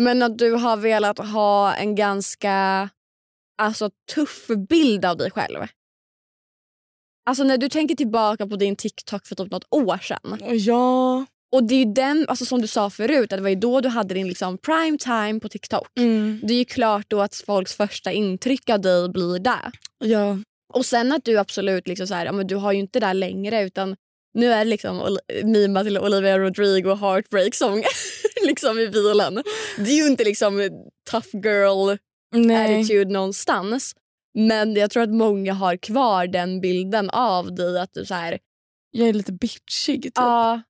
Men att du har velat ha en ganska alltså, tuff bild av dig själv. Alltså när du tänker tillbaka på din TikTok för typ något år sedan. Ja. Och det är ju den, alltså som du sa förut, att det var ju då du hade din liksom prime time på TikTok. Mm. Det är ju klart då att folks första intryck av dig blir det. Ja. Och sen att du absolut liksom så här, ja, men du har ju inte det där längre utan nu är det liksom mima till Olivia Rodrigo heartbreak song liksom i bilen. Det är ju inte liksom tough girl Nej. attitude någonstans. Men jag tror att många har kvar den bilden av dig att du så här, Jag är lite bitchig typ. ja,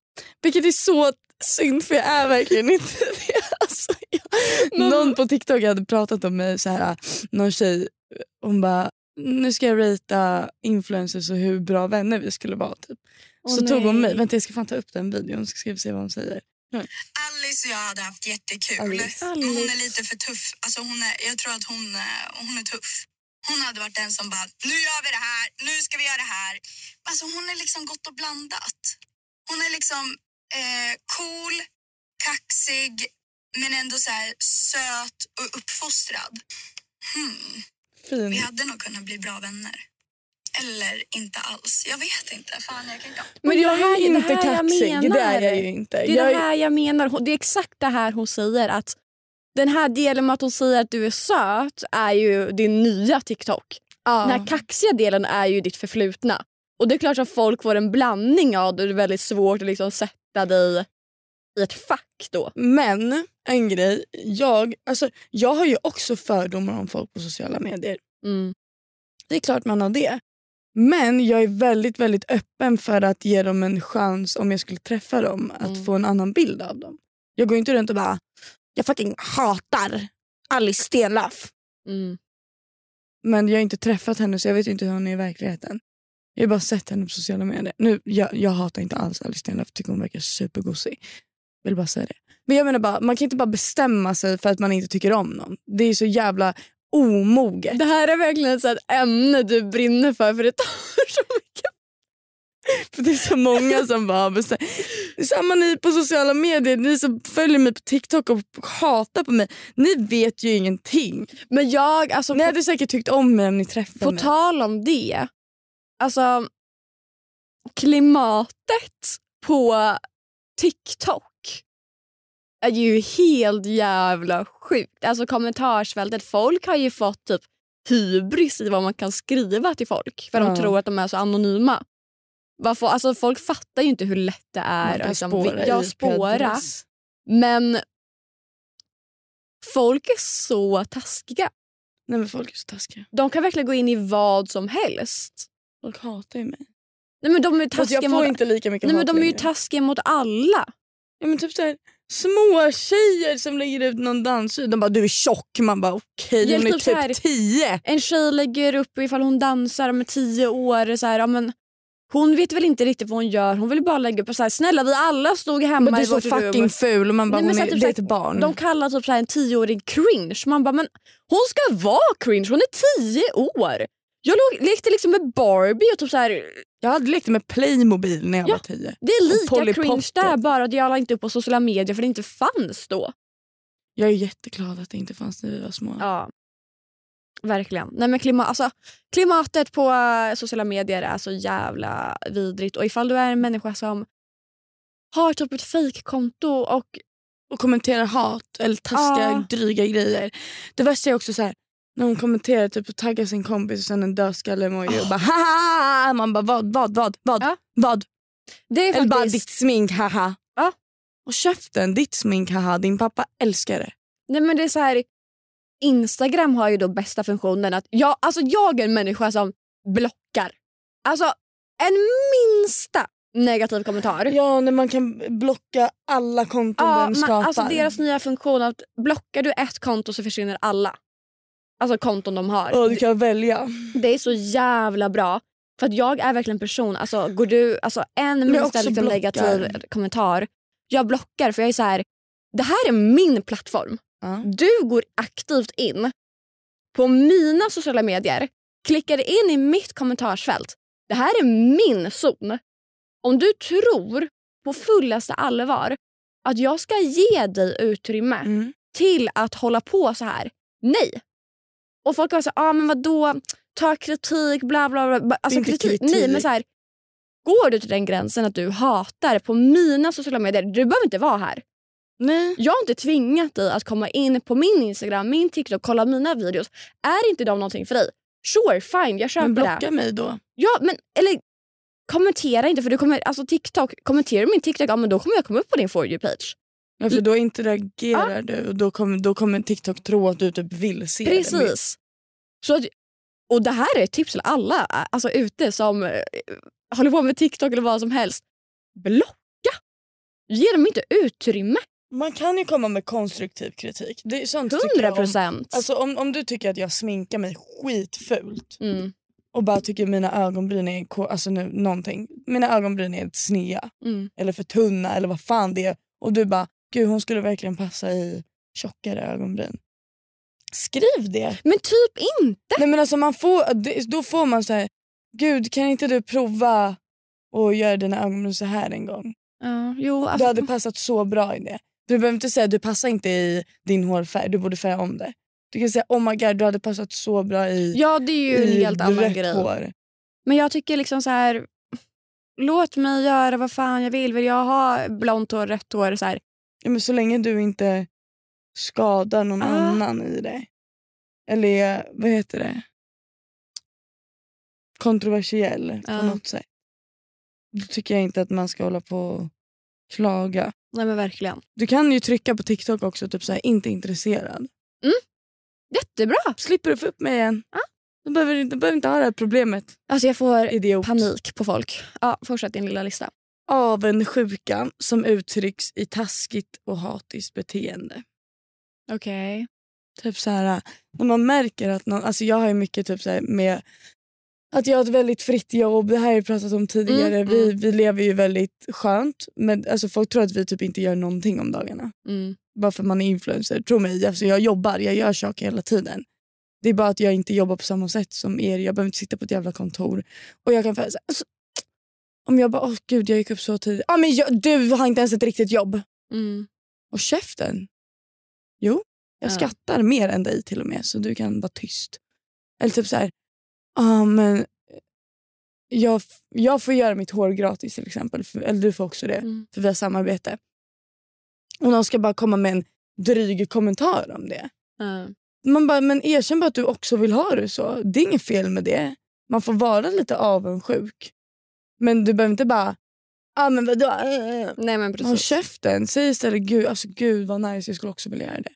Vilket är så synd för jag är verkligen inte det. Alltså, jag, någon på TikTok hade pratat om mig, så här, någon tjej, hon bara nu ska jag ratea influencers och hur bra vänner vi skulle vara. Typ. Så tog hon nej. mig, vänta jag ska fan ta upp den videon så ska vi se vad hon säger. Alice och jag hade haft jättekul. Alice. Men hon är lite för tuff. Alltså hon är, jag tror att hon, eh, hon är tuff. Hon hade varit den som bara, nu gör vi det här, nu ska vi göra det här. Alltså hon är liksom gott och blandat. Hon är liksom eh, cool, kaxig, men ändå så här söt och uppfostrad. Hmm. Fin. Vi hade nog kunnat bli bra vänner. Eller inte alls. Jag vet inte. Fan, jag kan inte. Men jag det här- är inte det här jag kaxig, det är jag ju inte. Det är jag, det här jag menar. Det är exakt det här hon säger. att Den här delen med att hon säger att du är söt är ju din nya TikTok. ja. Den här kaxiga delen är ju ditt förflutna. Och det är klart att folk får en blandning av det. Det är väldigt svårt att liksom sätta dig i ett fack då. Men en grej, jag, alltså, jag har ju också fördomar om folk på sociala medier. Mm. Det är klart man har det. Men jag är väldigt väldigt öppen för att ge dem en chans om jag skulle träffa dem att Mm. få en annan bild av dem. Jag går inte runt och bara jag fucking hatar Alice Stenlöf. Mm. Men jag har inte träffat henne så jag vet inte hur hon är i verkligheten. Jag har bara sett henne på sociala medier. Nu, jag, jag hatar inte alls Alice Stenlöf, tycker hon verkar supergosig. Vill bara säga det. Men jag menar bara, man kan inte bara bestämma sig för att man inte tycker om någon. Det är så jävla omoget. Det här är verkligen ett ämne du brinner för. För det tar så mycket. För det är så många som bara bestämmer. Samma ni på sociala medier, ni som följer mig på TikTok och hatar på mig. Ni vet ju ingenting. Men jag, alltså, Ni hade säkert tyckt om mig om ni träffade På mig. tal om det. Alltså klimatet på TikTok är ju helt jävla sjukt. Alltså kommentarsfältet. Folk har ju fått typ hybris i vad man kan skriva till folk för Ja. de tror att de är så anonyma. Varför, alltså folk fattar ju inte hur lätt det är att liksom, spåra ja, IP spåra. Men folk är så taskiga. Nej men folk är så taskiga. De kan verkligen gå in i vad som helst. Folk hatar ju mig. Nej, men de är taskiga jag får mot, inte lika mycket nej, men de är ju längre. taskiga mot alla. Ja, men typ så här, små tjejer som lägger ut någon dansvideo. De bara du är tjock. Man bara okej Ja, hon är typ så här- typ tio. En tjej lägger upp ifall hon dansar med tio år. Så här, ja, men hon vet väl inte riktigt vad hon gör. Hon vill bara lägga upp så här, snälla vi alla stod hemma Men det är i så vårt fucking rum. ful och man bara Nej, men så är, typ det är så ett barn. De kallar typ så här en tioåring cringe. Man bara, men hon ska vara cringe, hon är tio år. Jag lekte liksom med Barbie och typ så här, Jag hade lekt med Playmobil när jag Ja. var tio. det är lika Polly cringe Pocket. där bara att jag la inte upp på sociala medier för det inte fanns då. Jag är jätteglad att det inte fanns när vi var små. Ja. Verkligen. Nej, men klima, alltså, klimatet på eh, sociala medier är så jävla vidrigt. Och ifall du är en människa som har typ ett fejkkonto och Och kommenterar hat eller taskiga Ja. dryga grejer. Det värsta är också så här när hon kommenterar typ och taggar sin kompis och sen en dödskalle-emoji och bara haha. Man bara vad, vad, vad, vad, Ja. vad? det är Eller bara ditt smink, haha. Ja. Och käften, ditt smink, haha. Din pappa älskar det. Nej, men det är så här, Instagram har ju då bästa funktionen att jag, alltså jag är en människa som blockar. Alltså en minsta negativ kommentar. Ja, när man kan blocka alla konton Ja, den man, skapar. alltså deras nya funktion att blockar du ett konto så försvinner alla. Alltså konton de har. Ja, du kan välja. Det är så jävla bra. För att jag är verkligen en person, alltså, går du, alltså, en minsta liksom, blockar. negativ kommentar, jag blockar för jag är så här. det här är min plattform. Ja. Du går aktivt in på mina sociala medier, klickar in i mitt kommentarsfält. Det här är min zon. Om du tror på fullaste allvar att jag ska ge dig utrymme Mm. till att hålla på så här? Nej. Och folk var så ah, men vadå, ta kritik, bla bla bla. Alltså, kritik. kritik. Nej men så här, går du till den gränsen att du hatar på mina sociala medier, du behöver inte vara här. Nej. Jag har inte tvingat dig att komma in på min Instagram, min TikTok, kolla mina videos. Är inte de någonting för dig? Sure, fine, jag köper Men det. blocka mig då. Ja, men eller kommentera inte för du kommer, alltså TikTok, kommenterar du min TikTok, ja men då kommer jag komma upp på din for you page. Ja, för då interagerar du och då kommer, då kommer TikTok tro att du typ vill se det. mer. Precis. Så att, och det här är ett tips till alla alltså ute som eh, håller på med TikTok eller vad som helst. Blocka! Ge dem inte utrymme. Man kan ju komma med konstruktiv kritik. Det är sånt tycker jag 100 om. procent. Alltså om, om du tycker att jag sminkar mig skitfult Mm. och bara tycker mina ögonbryn är alltså nu, någonting. Mina ögonbryn är snea Mm. eller för tunna eller vad fan det är. Och du bara, gud hon skulle verkligen passa i tjockare ögonbryn. Skriv det. Men typ inte. Nej men alltså man får, då får man så här, gud kan inte du prova och göra dina ögonbryn så här en gång? Ja, jo, Du alltså, hade passat så bra i det. Du behöver inte säga du passar inte i din hårfärg, du borde färga om det. Du kan säga oh my god du hade passat så bra i, ja det är ju en helt annan grej. hår. Men jag tycker liksom så här. Låt mig göra vad fan jag vill. Vill jag ha blont hår, rött hår? Så här. Ja, men så länge du inte skadar någon Ah. annan i det. Eller vad heter det? Kontroversiell på Ja. något sätt. Då tycker jag inte att man ska hålla på och klaga. Nej men verkligen. Du kan ju trycka på TikTok också, typ så här, inte intresserad. Jättebra. Slipper du få upp mig igen. Du behöver, inte- du behöver inte ha det här problemet. Alltså jag får Idiot. panik på folk. Ja, fortsätt din lilla lista. Avundsjuka som uttrycks i taskigt och hatiskt beteende. Okej. Typ så här, när man märker att någon, alltså jag har ju mycket typ så med att jag har ett väldigt fritt jobb, det här har jag pratat om tidigare. Mm, vi, mm. vi lever ju väldigt skönt men alltså folk tror att vi typ inte gör någonting om dagarna. Mm. Bara för att man är influencer. Tro mig, alltså jag jobbar, jag gör saker hela tiden. Det är bara att jag inte jobbar på samma sätt som er. Jag behöver inte sitta på ett jävla kontor. Och jag kan här, alltså, Om jag bara, åh gud jag gick upp så tidigt. Ah, men jag, du har inte ens ett riktigt jobb. Mm. Och käften. Jo, jag Ja. skattar mer än dig till och med så du kan vara tyst. Eller typ så här, ah, men jag, jag får göra mitt hår gratis till exempel. För, eller du får också det, Mm. för vi har samarbete. Och någon ska bara komma med en dryg kommentar om det. Ja. Man bara, men erkänn bara att du också vill ha det så. Det är inget fel med det. Man får vara lite avundsjuk. Men du behöver inte bara, ah, men vadå? Nej men Håll precis. käften. Säg istället gud, alltså, gud vad nice, jag skulle också vilja göra det.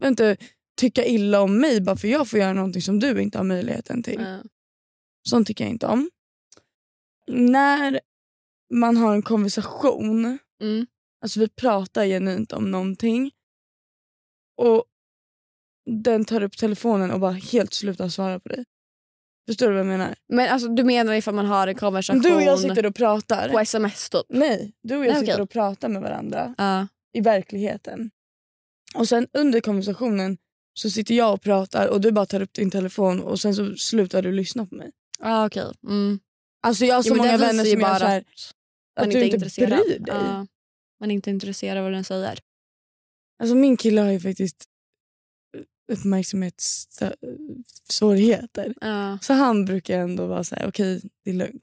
Men inte tycka illa om mig bara för jag får göra någonting som du inte har möjligheten till. Ja. Sånt tycker jag inte om. När man har en konversation, Mm. alltså vi pratar genuint om någonting och den tar upp telefonen och bara helt slutar svara på dig. Förstår du vad jag menar? Men alltså, du menar ifall man har en konversation Du och jag sitter och pratar. på sms typ? Nej, du och jag Nej, sitter okej. och pratar med varandra. Ja. i verkligheten. Och sen under konversationen så sitter jag och pratar och du bara tar upp din telefon och sen så slutar du lyssna på mig. Ah, okej. Mm. Alltså jag har så Jo, men många det vänner visar ju som gör bara så här, Man att du inte intresserad. bryr dig. Ja. Man är inte intresserad av vad den säger. Alltså min kille har ju faktiskt uppmärksamhetssvårigheter. Ja. Så han brukar ändå vara så här: okej det är lugnt.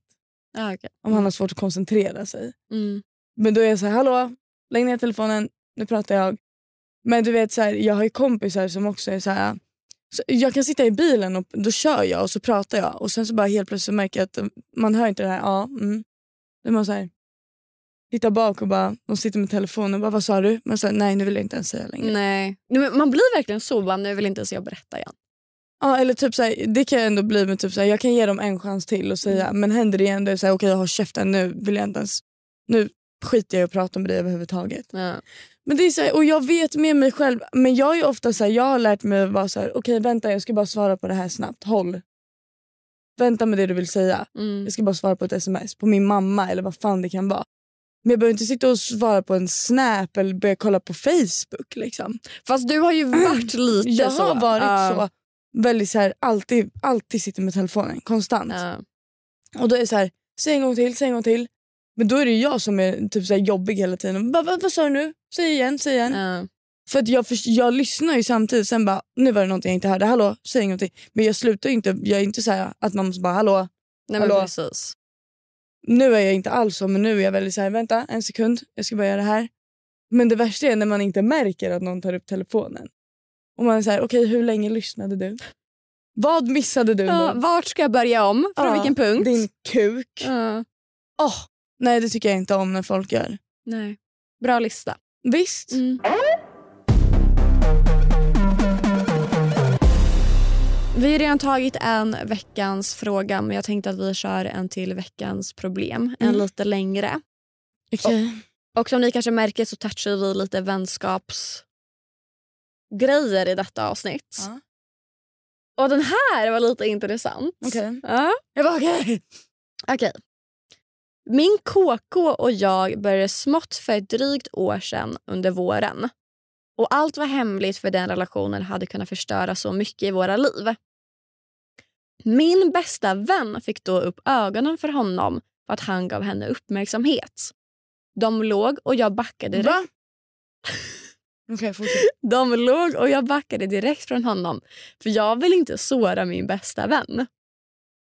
Ah, okej. Om han har svårt att koncentrera sig. Mm. Men då är jag så här, hallå, lägg ner telefonen, nu pratar jag. Men du vet, så här, jag har ju kompisar som också är så här. Så jag kan sitta i bilen och då kör jag och så pratar jag och sen så bara helt plötsligt märker jag att man hör inte det här. Ja, mm. Då är man så här, tittar bak och bara, de sitter med telefonen och bara, vad sa du? Men så nej nu vill jag inte ens säga längre. Nej. Nej, men Man blir verkligen så, bara, nu vill inte ens jag berätta igen. Ja, eller typ så här, det kan jag ändå bli med typ så här, jag kan ge dem en chans till och säga, men händer det igen då är det okej jag har käften nu vill jag inte ens, nu skiter jag i att prata med dig överhuvudtaget. Ja. Men det är så här, och jag vet med mig själv, men jag är ofta så här, jag har lärt mig att vara så här, okej vänta jag ska bara svara på det här snabbt, håll. Vänta med det du vill säga. Mm. Jag ska bara svara på ett sms, på min mamma eller vad fan det kan vara. Men jag behöver inte sitta och svara på en snap eller börja kolla på Facebook. Liksom. Fast du har ju varit lite Jag så. har varit Ja. så. Väldigt så här, alltid, alltid sitter med telefonen konstant. Ja. Och då är det så här, säg en gång till, säg en gång till. Men då är det jag som är typ så här jobbig hela tiden. Vad, vad, vad sa du nu? Säg igen, säg igen. Ja. För att jag, för, jag lyssnar ju samtidigt, sen bara, nu var det någonting jag inte hörde, hallå, säg ingenting. Men jag slutar ju inte, jag är inte så här att man måste bara, hallå, Nej, hallå. precis. Nu är jag inte alls så, men nu är jag väldigt så här, vänta en sekund, jag ska bara göra det här. Men det värsta är när man inte märker att någon tar upp telefonen. Och man är så här, okej hur länge lyssnade du? Vad missade du Ja, vart ska jag börja om? Från Ja, vilken punkt? Din kuk. Ja. Åh, nej det tycker jag inte om när folk gör. Nej. Bra lista. Visst. Mm. Vi har redan tagit en veckans fråga men jag tänkte att vi kör en till veckans problem. En Mm. lite längre. Okej. Och som ni kanske märker så touchar vi lite vänskapsgrejer i detta avsnitt. Ja. Och den här var lite intressant. Okej. Ja. Jag bara okej. Okej. Min KK och jag började smått för ett drygt år sedan under våren. Och allt var hemligt för den relationen hade kunnat förstöra så mycket i våra liv. Min bästa vän fick då upp ögonen för honom för att han gav henne uppmärksamhet. De låg och jag backade. Va? Okej fortsätt. De låg och jag backade direkt från honom för jag vill inte såra min bästa vän.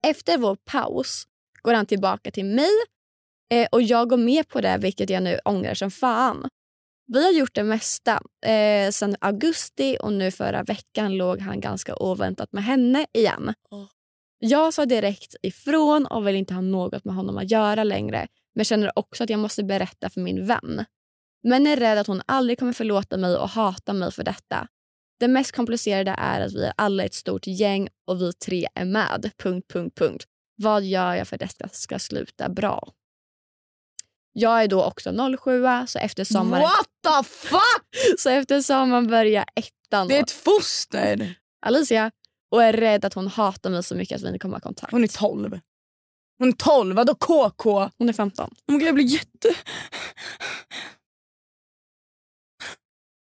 Efter vår paus går han tillbaka till mig eh, och jag går med på det vilket jag nu ångrar som fan. Vi har gjort det mesta eh, sedan augusti och nu förra veckan låg han ganska oväntat med henne igen. Åh. Jag sa direkt ifrån och vill inte ha något med honom att göra längre men känner också att jag måste berätta för min vän. Men är rädd att hon aldrig kommer förlåta mig och hata mig för detta. Det mest komplicerade är att vi är alla ett stort gäng och vi tre är med. Punkt, punkt, punkt. Vad gör jag för att detta ska sluta bra? Jag är då också 07 så efter sommaren, What the fuck? så efter sommaren börjar ettan. Det är ett foster. Alicia och är rädd att hon hatar mig så mycket att vi inte kommer ha kontakt. Hon är 12. Hon är 12, vadå KK? Hon är 15. Oh God, jag blir jätte...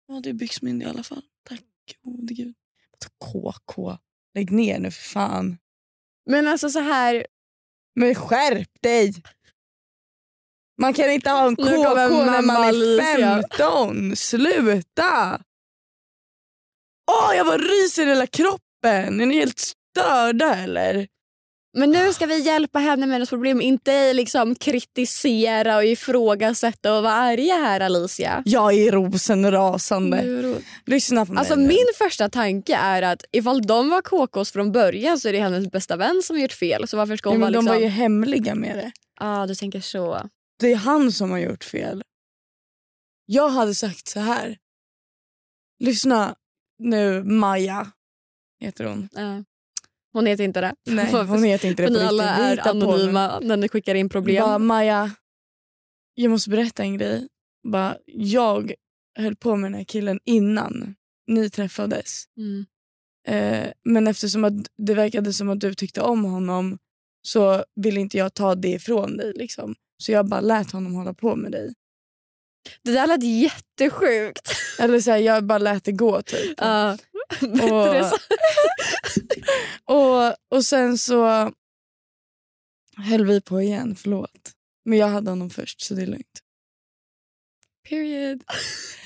Ja, det är byxmyndig i alla fall. Tack gode gud. KK. Lägg ner nu för fan. Men alltså så här, Men skärp dig! Man kan inte ha en KK när man är Alicia. 15. Sluta! Åh, jag bara ryser i hela kroppen. Är ni helt störda eller? Men nu ska vi hjälpa henne med hennes problem, inte liksom kritisera och ifrågasätta och vara arga här Alicia. Jag är rosenrasande. Nu- Lyssna på mig Alltså nu. min första tanke är att ifall de var KKs från början så är det hennes bästa vän som har gjort fel. Så varför ska ja, hon men vara De liksom... var ju hemliga med det. ah, du tänker så. Det är han som har gjort fel. Jag hade sagt så här. Lyssna nu, Maja heter hon. Ja. Hon heter inte det. Nej, hon heter inte det För ni alla är anonyma när ni skickar in problem. Bara, Maja, jag måste berätta en grej. Bara, jag höll på med den här killen innan ni träffades. Mm. Eh, men eftersom att det verkade som att du tyckte om honom så ville inte jag ta det ifrån dig. Liksom. Så jag bara lät honom hålla på med dig. Det där lät jättesjukt. Eller så här, jag bara lät det gå typ. Ja. Så. och, och sen så höll vi på igen, förlåt. Men jag hade honom först så det är lugnt. Period.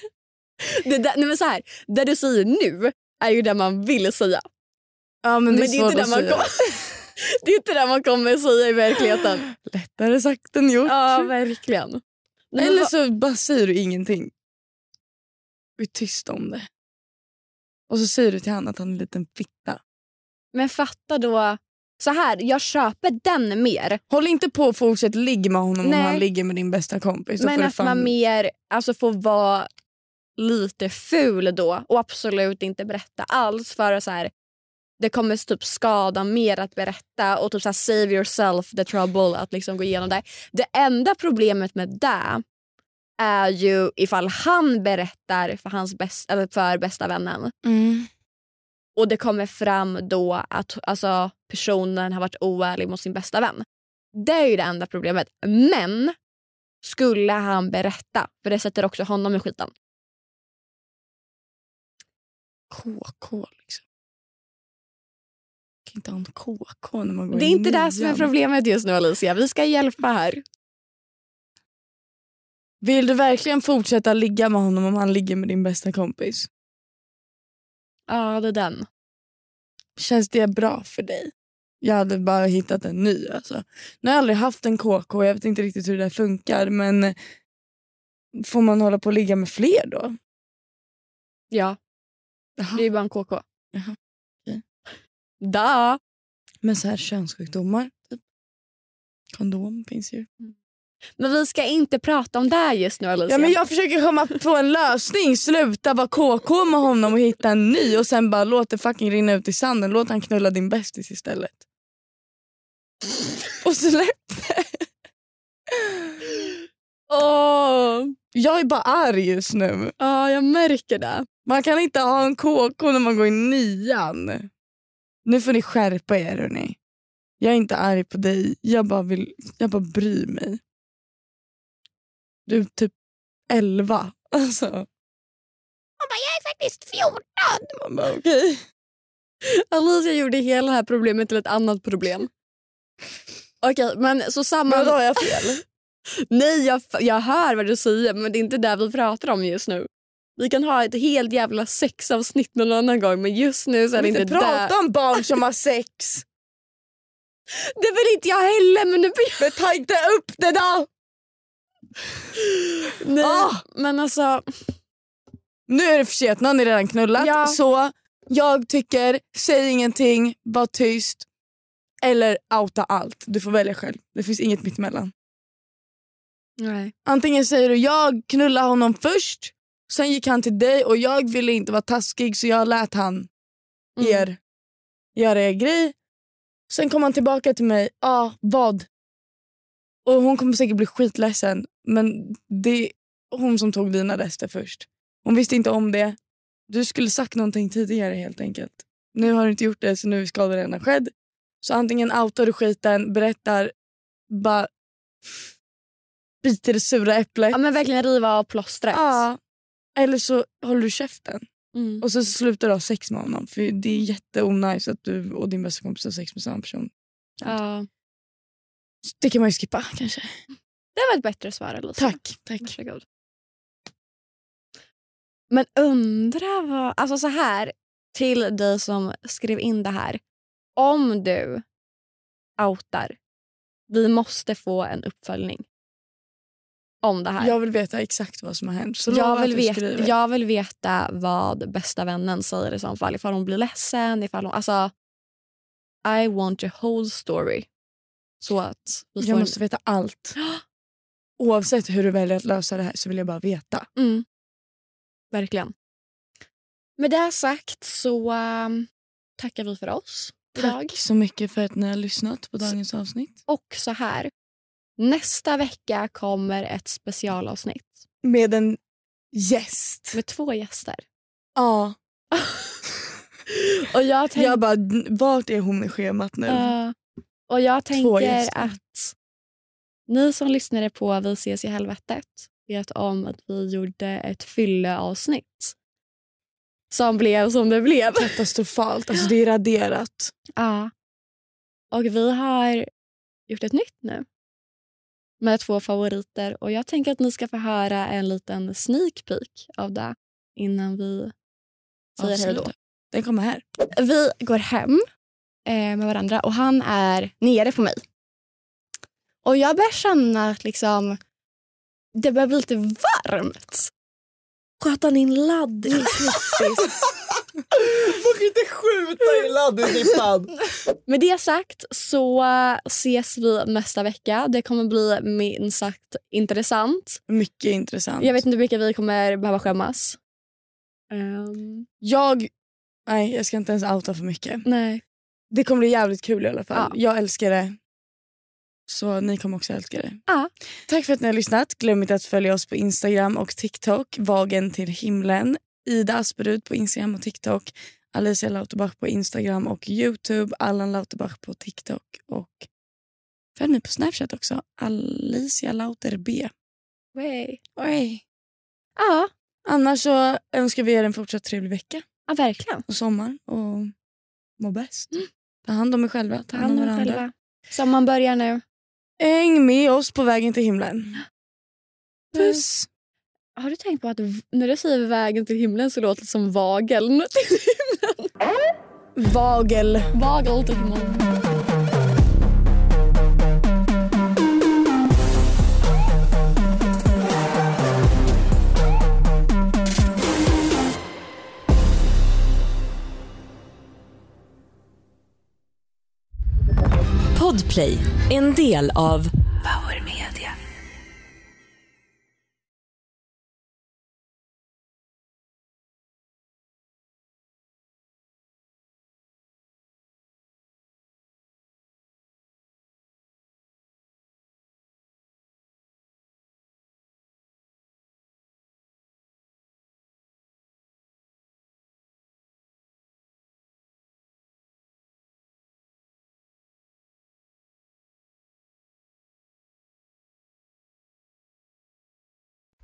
det, där, nej men så här, det du säger nu är ju det man vill säga. Ja, men det är, Men det är, inte det, man säga. kom, det är inte det man kommer säga i verkligheten. Lättare sagt än gjort. Ja, verkligen. Eller så bara säger du ingenting. Du är tyst om det. Och så säger du till honom att han är en liten fitta. Men fatta då... Så här, jag köper den mer. Håll inte på och fortsätt ligga med honom Nej. om han ligger med din bästa kompis. Då Men får att fan- man mer alltså, får vara lite ful då och absolut inte berätta alls. För att så här, Det kommer typ skada mer att berätta och typ så här, save yourself the trouble att liksom gå igenom det. Det enda problemet med det är ju ifall han berättar för, hans bäst, eller för bästa vännen Mm. och det kommer fram då att alltså, personen har varit oärlig mot sin bästa vän. Det är ju det enda problemet. Men skulle han berätta, för det sätter också honom i skiten. KK liksom. kan inte ha en KK när man går Det är i inte det som är problemet just nu Alicia. Vi ska hjälpa här. Vill du verkligen fortsätta ligga med honom om han ligger med din bästa kompis? Ja, det är den. Känns det bra för dig? Jag hade bara hittat en ny. Alltså. Nu har jag aldrig haft en KK, jag vet inte riktigt hur det där funkar. Men får man hålla på och ligga med fler då? Ja. Det är bara en KK. Jaha. okej. Da. Men så här könssjukdomar, typ. Kondom finns ju. Men vi ska inte prata om det just nu Alicia. Ja, men jag försöker komma på en lösning. Sluta vara KK med honom och hitta en ny och sen bara låt det fucking rinna ut i sanden. Låt han knulla din bästis istället. Och släpp det. Åh. Jag är bara arg just nu. Ja, jag märker det. Man kan inte ha en KK när man går i nian. Nu får ni skärpa er hörni. Jag är inte arg på dig. Jag bara, vill, jag bara bryr mig. Du är typ 11. Alltså. Man bara, jag är faktiskt 14. Man bara, okej. Alicia gjorde hela det här problemet till ett annat problem. Okej, men så samma... Men då har jag fel. Nej, jag, jag hör vad du säger men det är inte det vi pratar om just nu. Vi kan ha ett helt jävla sexavsnitt någon annan gång men just nu så är det inte inte prata där. om barn som har sex. Det vill inte jag heller men nu... Men ta inte upp det då! Nej, Ah! men alltså... Nu är det för sent, har ni redan knullat. Ja. Så jag tycker, säg ingenting, var tyst. Eller outa allt. Du får välja själv. Det finns inget mittemellan. Nej. Antingen säger du jag knullade honom först, sen gick han till dig och jag ville inte vara taskig så jag lät han Mm. er göra er grej. Sen kom han tillbaka till mig, ja ah, vad? Och hon kommer säkert bli skitledsen men det är hon som tog dina rester först. Hon visste inte om det. Du skulle sagt någonting tidigare helt enkelt. Nu har du inte gjort det så nu är skadan redan skedd. Så antingen outar du skiten, berättar, bara biter det sura äpplet. Ja, men verkligen riva av plåstret. Ja. Eller så håller du käften. Mm. Och så slutar du ha sex med honom. För det är jätteonajs att du och din bästa kompis har sex med samma person. Ja. Det kan man ju skippa kanske. Det var ett bättre svar Alicia. Tack. tack. Varsågod. Men undra vad... Alltså så här, till dig som skrev in det här. Om du outar, vi måste få en uppföljning om det här. Jag vill veta exakt vad som har hänt. Så jag, vill veta, jag vill veta vad bästa vännen säger i så fall. Ifall hon blir ledsen. Ifall hon, alltså, I want your whole story. Så att jag en- måste veta allt. Oavsett hur du väljer att lösa det här så vill jag bara veta. Mm. Verkligen. Med det sagt så um, tackar vi för oss idag. Tack så mycket för att ni har lyssnat på dagens avsnitt. Och så här. Nästa vecka kommer ett specialavsnitt Med en gäst. med två gäster. Ja. Och jag, tänk, Jag bara, vart är hon i schemat nu? Ja. Och jag tänker att ni som lyssnade på Vi ses i helvetet vet om att vi gjorde ett fylleavsnitt som blev som det blev. Katastrofalt. Alltså det är raderat. Ja. Och vi har gjort ett nytt nu. Med två favoriter. Och jag tänker att ni ska få höra en liten sneak peek av det innan vi säger hej då. Den kommer här. Vi går hem med varandra och han är nere på mig. Och jag börjar känna att liksom, det börjar bli lite varmt. Sköt han in ladd i snittis? Man kan inte skjuta i laddningsdippan. Med det sagt så eh, ses vi nästa vecka. Det kommer bli minst sagt intressant. Mycket intressant. Jag vet inte vilka vi kommer behöva skämmas. Ehm, Jag, nej jag ska inte ens outa för mycket. nej. Det kommer bli jävligt kul i alla fall. Ja. Jag älskar det. Så ni kommer också älska det. Ja. Tack för att ni har lyssnat. Glöm inte att följa oss på Instagram och TikTok. Vagen till himlen. Ida Asperud på Instagram och TikTok. Alicia Lauterbach på Instagram och Youtube. Allan Lauterbach på TikTok. Och följ mig på Snapchat också. Alicia Lauter B. Way. Oj. Ja, Annars så önskar vi er en fortsatt trevlig vecka ja, verkligen. och sommar. Och må bäst. Ta hand om er själva. Ta hand om varandra. Sommaren börjar nu. Häng med oss på vägen till himlen. Puss. Har du tänkt på att när du säger vägen till himlen så låter det som vageln till himlen? Vagel. Vagel till himlen. Podplay, en del av